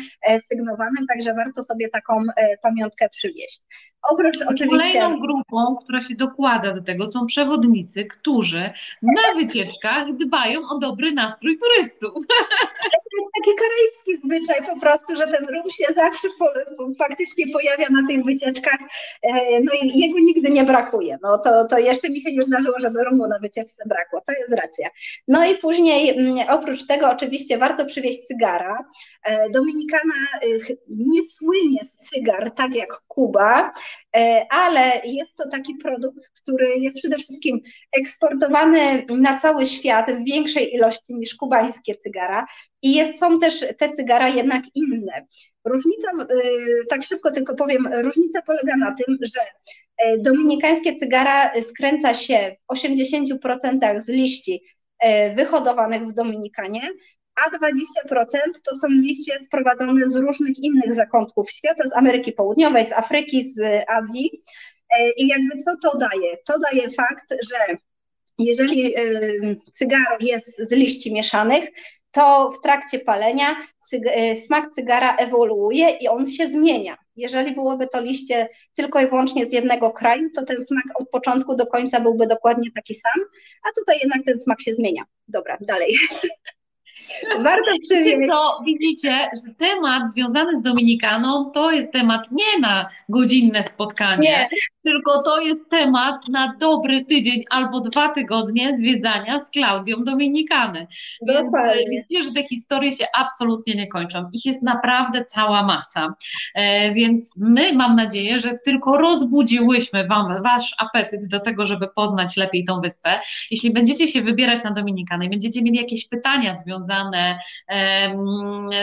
Speaker 2: sygnowanym, także warto sobie taką pamiątkę przywieźć.
Speaker 1: Oprócz oczywiście. Kolejną grupą, która się dokłada do tego, są przewodnicy, którzy na wycieczkach dbają o dobry nastrój turystów. [LAUGHS]
Speaker 2: Karaibski zwyczaj po prostu, że ten rum się zawsze po, faktycznie pojawia na tych wycieczkach, e, no i jego nigdy nie brakuje. No to, to jeszcze mi się nie zdarzyło, żeby rumu na wycieczce brakło, to jest racja. No i później mm, oprócz tego oczywiście warto przywieźć cygara. E, Dominikana e, nie słynie z cygar tak jak Kuba, ale jest to taki produkt, który jest przede wszystkim eksportowany na cały świat w większej ilości niż kubańskie cygara i jest, są też te cygara jednak inne. Różnica, e, tak szybko tylko powiem, różnica polega na tym, że e, dominikańskie cygara skręca się w 80% z liści wyhodowanych w Dominikanie, a 20% to są liście sprowadzone z różnych innych zakątków świata, z Ameryki Południowej, z Afryki, z Azji. E, I jakby co to daje? To daje fakt, że jeżeli e, cygaro jest z liści mieszanych, to w trakcie palenia e, smak cygara ewoluuje i on się zmienia. Jeżeli byłoby to liście tylko i wyłącznie z jednego kraju, to ten smak od początku do końca byłby dokładnie taki sam, a tutaj jednak ten smak się zmienia. Dobra, dalej. [LAUGHS]
Speaker 1: Warto przywieźć. To widzicie, że temat związany z Dominikaną to jest temat nie na godzinne spotkanie, nie. tylko to jest temat na dobry tydzień albo dwa tygodnie zwiedzania z Klaudią Dominikany. Więc widzicie, że te historie się absolutnie nie kończą. Ich jest naprawdę cała masa. E, więc my mam nadzieję, że tylko rozbudziłyśmy wam wasz apetyt do tego, żeby poznać lepiej tą wyspę. Jeśli będziecie się wybierać na Dominikanę i będziecie mieli jakieś pytania związane związane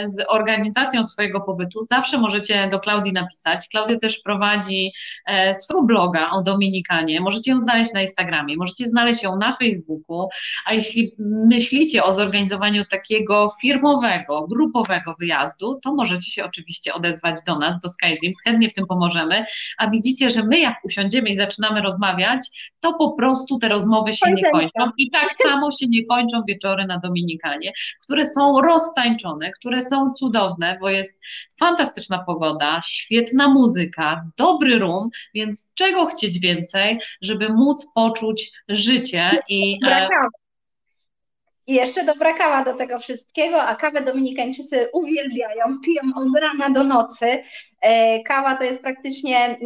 Speaker 1: z organizacją swojego pobytu, zawsze możecie do Klaudii napisać. Klaudia też prowadzi e, swojego bloga o Dominikanie. Możecie ją znaleźć na Instagramie, możecie znaleźć ją na Facebooku, a jeśli myślicie o zorganizowaniu takiego firmowego, grupowego wyjazdu, to możecie się oczywiście odezwać do nas, do SkyDreams, chętnie w tym pomożemy, a widzicie, że my jak usiądziemy i zaczynamy rozmawiać, to po prostu te rozmowy się nie kończą. I tak samo się nie kończą wieczory na Dominikanie, które są roztańczone, które są cudowne, bo jest fantastyczna pogoda, świetna muzyka, dobry rum, więc czego chcieć więcej, żeby móc poczuć życie i.
Speaker 2: E, I jeszcze dobra kawa do tego wszystkiego, a kawę Dominikańczycy uwielbiają, piją od rana do nocy. E, kawa to jest praktycznie, e,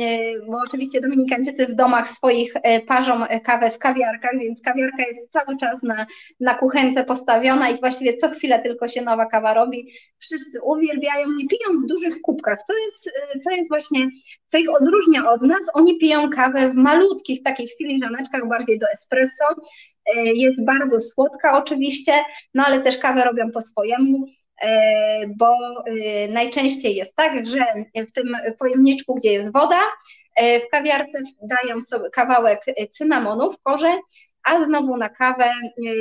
Speaker 2: bo oczywiście Dominikańczycy w domach swoich e, parzą kawę w kawiarkach, więc kawiarka jest cały czas na, na kuchence postawiona i właściwie co chwilę tylko się nowa kawa robi. Wszyscy uwielbiają, nie piją w dużych kubkach, co jest, co jest właśnie, co ich odróżnia od nas. Oni piją kawę w malutkich takich filiżaneczkach, bardziej do espresso. Jest bardzo słodka oczywiście, no ale też kawę robią po swojemu. E, bo e, najczęściej jest tak, że w tym pojemniczku, gdzie jest woda, e, w kawiarce dają sobie kawałek cynamonu w korze a znowu na kawę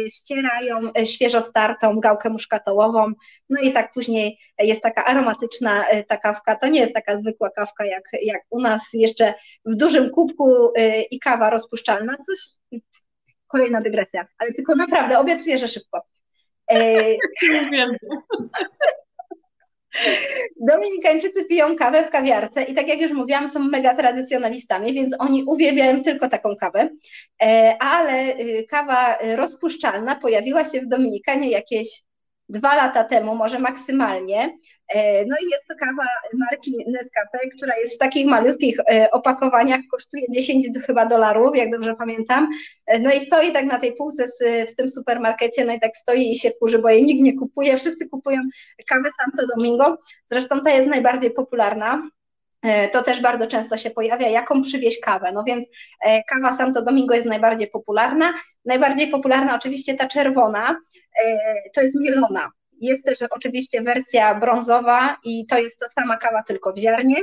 Speaker 2: ścierają świeżo startą gałkę muszkatołową, no i tak później jest taka aromatyczna ta kawka, to nie jest taka zwykła kawka jak, jak u nas. Jeszcze w dużym kubku i kawa rozpuszczalna, coś, kolejna dygresja, ale tylko naprawdę obiecuję, że szybko. [LAUGHS] Dominikańczycy piją kawę w kawiarce i tak jak już mówiłam, są mega tradycjonalistami, więc oni uwielbiają tylko taką kawę, e, ale y, kawa rozpuszczalna pojawiła się w Dominikanie jakieś dwa lata temu, może maksymalnie. E, no i jest to kawa marki Nescafe, która jest w takich malutkich e, opakowaniach, kosztuje 10 chyba dolarów, jak dobrze pamiętam. E, no i stoi tak na tej półce w tym supermarkecie, no i tak stoi i się kurzy, bo jej nikt nie kupuje, wszyscy kupują kawę Santo Domingo. Zresztą ta jest najbardziej popularna. To też bardzo często się pojawia, jaką przywieźć kawę. No więc kawa Santo Domingo jest najbardziej popularna. Najbardziej popularna oczywiście ta czerwona, to jest mielona. Jest też oczywiście wersja brązowa i to jest ta sama kawa, tylko w ziarnie,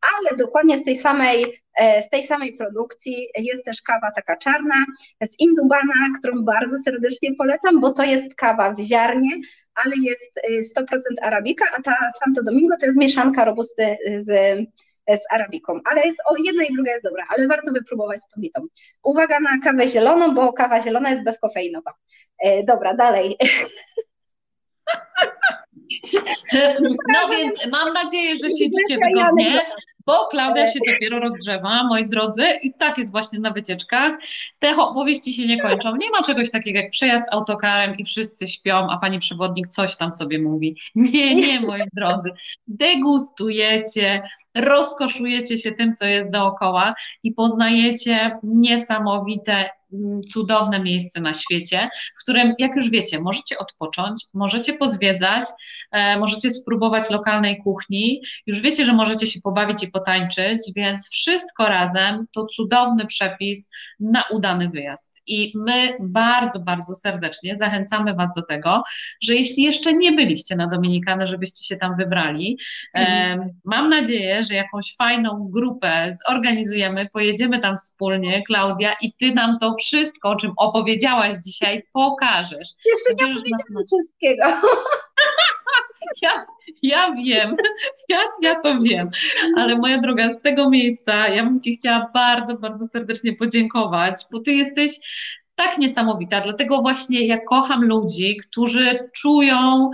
Speaker 2: ale dokładnie z tej samej, e, z tej samej produkcji jest też kawa taka czarna z Indubana, którą bardzo serdecznie polecam, bo to jest kawa w ziarnie, ale jest 100% e, arabika, a ta Santo Domingo to jest mieszanka robusty z, z arabiką. Ale jest o jedna i druga jest dobra, ale warto wypróbować tą bitą. Uwaga na kawę zieloną, bo kawa zielona jest bezkofeinowa. E, dobra, dalej. [LAUGHS]
Speaker 1: No więc mam nadzieję, że siedzicie wygodnie, bo Klaudia się dopiero rozgrzewa, moi drodzy, i tak jest właśnie na wycieczkach. Te opowieści się nie kończą. Nie ma czegoś takiego jak przejazd autokarem i wszyscy śpią, a pani przewodnik coś tam sobie mówi. Nie, nie, moi drodzy. Degustujecie, rozkoszujecie się tym, co jest dookoła i poznajecie niesamowite cudowne miejsce na świecie, w którym, jak już wiecie, możecie odpocząć, możecie pozwiedzać, e, możecie spróbować lokalnej kuchni, już wiecie, że możecie się pobawić i potańczyć, więc wszystko razem to cudowny przepis na udany wyjazd. I my bardzo, bardzo serdecznie zachęcamy Was do tego, że jeśli jeszcze nie byliście na Dominikanę, żebyście się tam wybrali. Mhm. Mam nadzieję, że jakąś fajną grupę zorganizujemy, pojedziemy tam wspólnie, Klaudia, i Ty nam to wszystko, o czym opowiedziałaś dzisiaj, pokażesz.
Speaker 2: Jeszcze nie powiedziałam wszystkiego. [LAUGHS] [LAUGHS]
Speaker 1: Ja, ja wiem, [LAUGHS] ja, ja to wiem, ale moja droga, z tego miejsca ja bym Ci chciała bardzo, bardzo serdecznie podziękować, bo Ty jesteś tak niesamowita. Dlatego właśnie ja kocham ludzi, którzy czują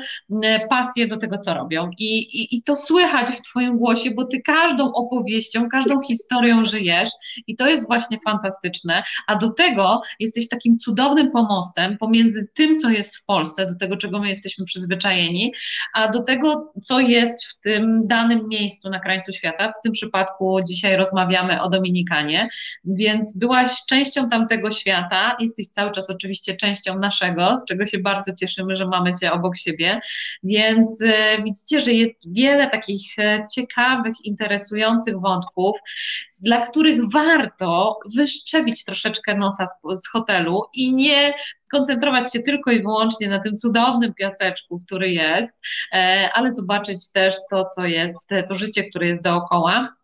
Speaker 1: pasję do tego, co robią. I, i, I to słychać w Twoim głosie, bo Ty każdą opowieścią, każdą historią żyjesz i to jest właśnie fantastyczne. A do tego jesteś takim cudownym pomostem pomiędzy tym, co jest w Polsce, do tego, czego my jesteśmy przyzwyczajeni, a do tego, co jest w tym danym miejscu na krańcu świata. W tym przypadku dzisiaj rozmawiamy o Dominikanie, więc byłaś częścią tamtego świata i jesteś cały czas oczywiście częścią naszego, z czego się bardzo cieszymy, że mamy Cię obok siebie, więc e, widzicie, że jest wiele takich e, ciekawych, interesujących wątków, dla których warto wyszczepić troszeczkę nosa z, z hotelu i nie koncentrować się tylko i wyłącznie na tym cudownym piaseczku, który jest, e, ale zobaczyć też to, co jest, to życie, które jest dookoła.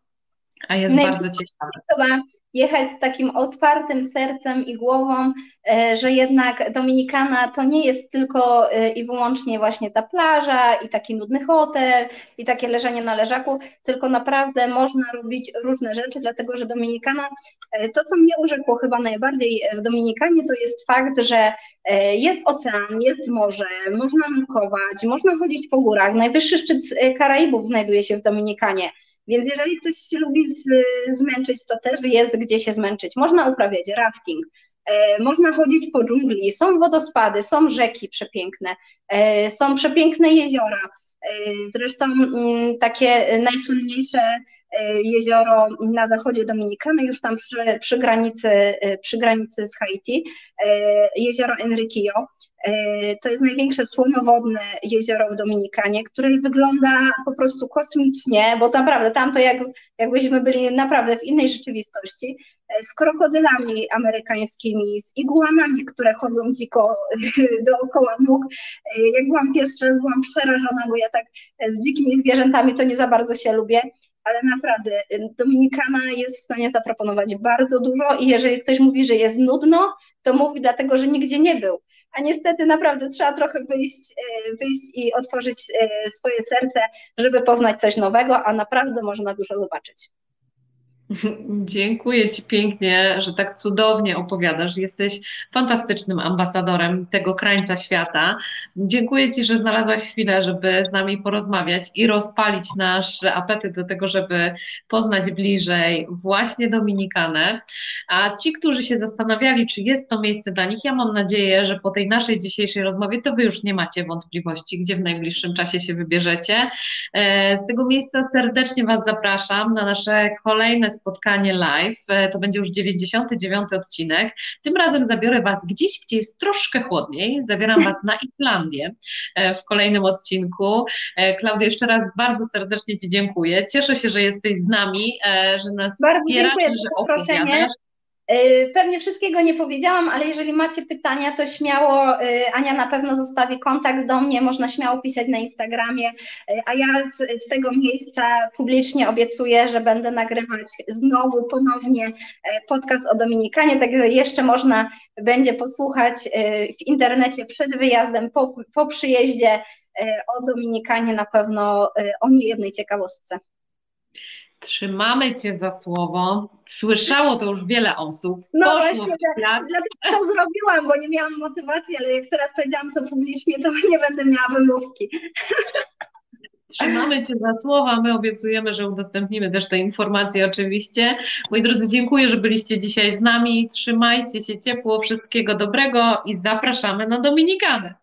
Speaker 1: A jest bardzo ciekawe.
Speaker 2: Trzeba jechać z takim otwartym sercem i głową, e, że jednak Dominikana to nie jest tylko e, i wyłącznie właśnie ta plaża i taki nudny hotel i takie leżenie na leżaku, tylko naprawdę można robić różne rzeczy, dlatego że Dominikana, e, to co mnie urzekło chyba najbardziej w Dominikanie, to jest fakt, że jest ocean, jest morze, można nurkować, można chodzić po górach. Najwyższy szczyt Karaibów znajduje się w Dominikanie. Więc jeżeli ktoś lubi z, zmęczyć, to też jest gdzie się zmęczyć. Można uprawiać rafting, e, można chodzić po dżungli, są wodospady, są rzeki przepiękne, e, są przepiękne jeziora. E, zresztą m, mm, takie najsłynniejsze e, jezioro na zachodzie Dominikany, już tam przy, przy, granicy, e, przy granicy z Haiti, e, jezioro Enriquillo. E, to jest największe słonowodne jezioro w Dominikanie, które wygląda po prostu kosmicznie, bo naprawdę tam to jak, jakbyśmy byli naprawdę w innej rzeczywistości, e, z krokodylami amerykańskimi, z iguanami, które chodzą dziko [LAUGHS] dookoła nóg. E, jak byłam pierwszy raz, byłam przerażona, bo ja tak z dzikimi zwierzętami to nie za bardzo się lubię, ale naprawdę Dominikana jest w stanie zaproponować bardzo dużo i jeżeli ktoś mówi, że jest nudno, to mówi dlatego, że nigdzie nie był. A niestety naprawdę trzeba trochę wyjść, wyjść i otworzyć swoje serce, żeby poznać coś nowego, a naprawdę można dużo zobaczyć. [LAUGHS]
Speaker 1: Dziękuję Ci pięknie, że tak cudownie opowiadasz. Jesteś fantastycznym ambasadorem tego krańca świata. Dziękuję Ci, że znalazłaś chwilę, żeby z nami porozmawiać i rozpalić nasz apetyt do tego, żeby poznać bliżej właśnie Dominikanę. A ci, którzy się zastanawiali, czy jest to miejsce dla nich, ja mam nadzieję, że po tej naszej dzisiejszej rozmowie to Wy już nie macie wątpliwości, gdzie w najbliższym czasie się wybierzecie. E, z tego miejsca serdecznie Was zapraszam na nasze kolejne spotkanie live. E, to będzie już 99 odcinek. Tym razem zabiorę Was gdzieś, gdzie jest troszkę chłodniej. Zabieram Was na Islandię e, w kolejnym odcinku. E, Klaudia, jeszcze raz bardzo serdecznie Ci dziękuję. Cieszę się, że jesteś z nami, że nas
Speaker 2: bardzo
Speaker 1: wspierasz,
Speaker 2: dziękuję że opowiadasz. Y, pewnie wszystkiego nie powiedziałam, ale jeżeli macie pytania, to śmiało, y, Ania na pewno zostawi kontakt do mnie, można śmiało pisać na Instagramie, y, a ja z, z tego miejsca publicznie obiecuję, że będę nagrywać znowu, ponownie podcast o Dominikanie, także jeszcze można będzie posłuchać w internecie przed wyjazdem, po, po przyjeździe o Dominikanie na pewno o niejednej ciekawostce.
Speaker 1: Trzymamy Cię za słowo. Słyszało to już wiele osób.
Speaker 2: No Poszło właśnie, dlatego to zrobiłam, bo nie miałam motywacji, ale jak teraz powiedziałam to publicznie, to [LAUGHS] nie będę miała wymówki.
Speaker 1: Trzymamy Cię za słowa. My obiecujemy, że udostępnimy też te informacje oczywiście. Moi drodzy, dziękuję, że byliście dzisiaj z nami. Trzymajcie się ciepło, wszystkiego dobrego i zapraszamy na Dominikanę.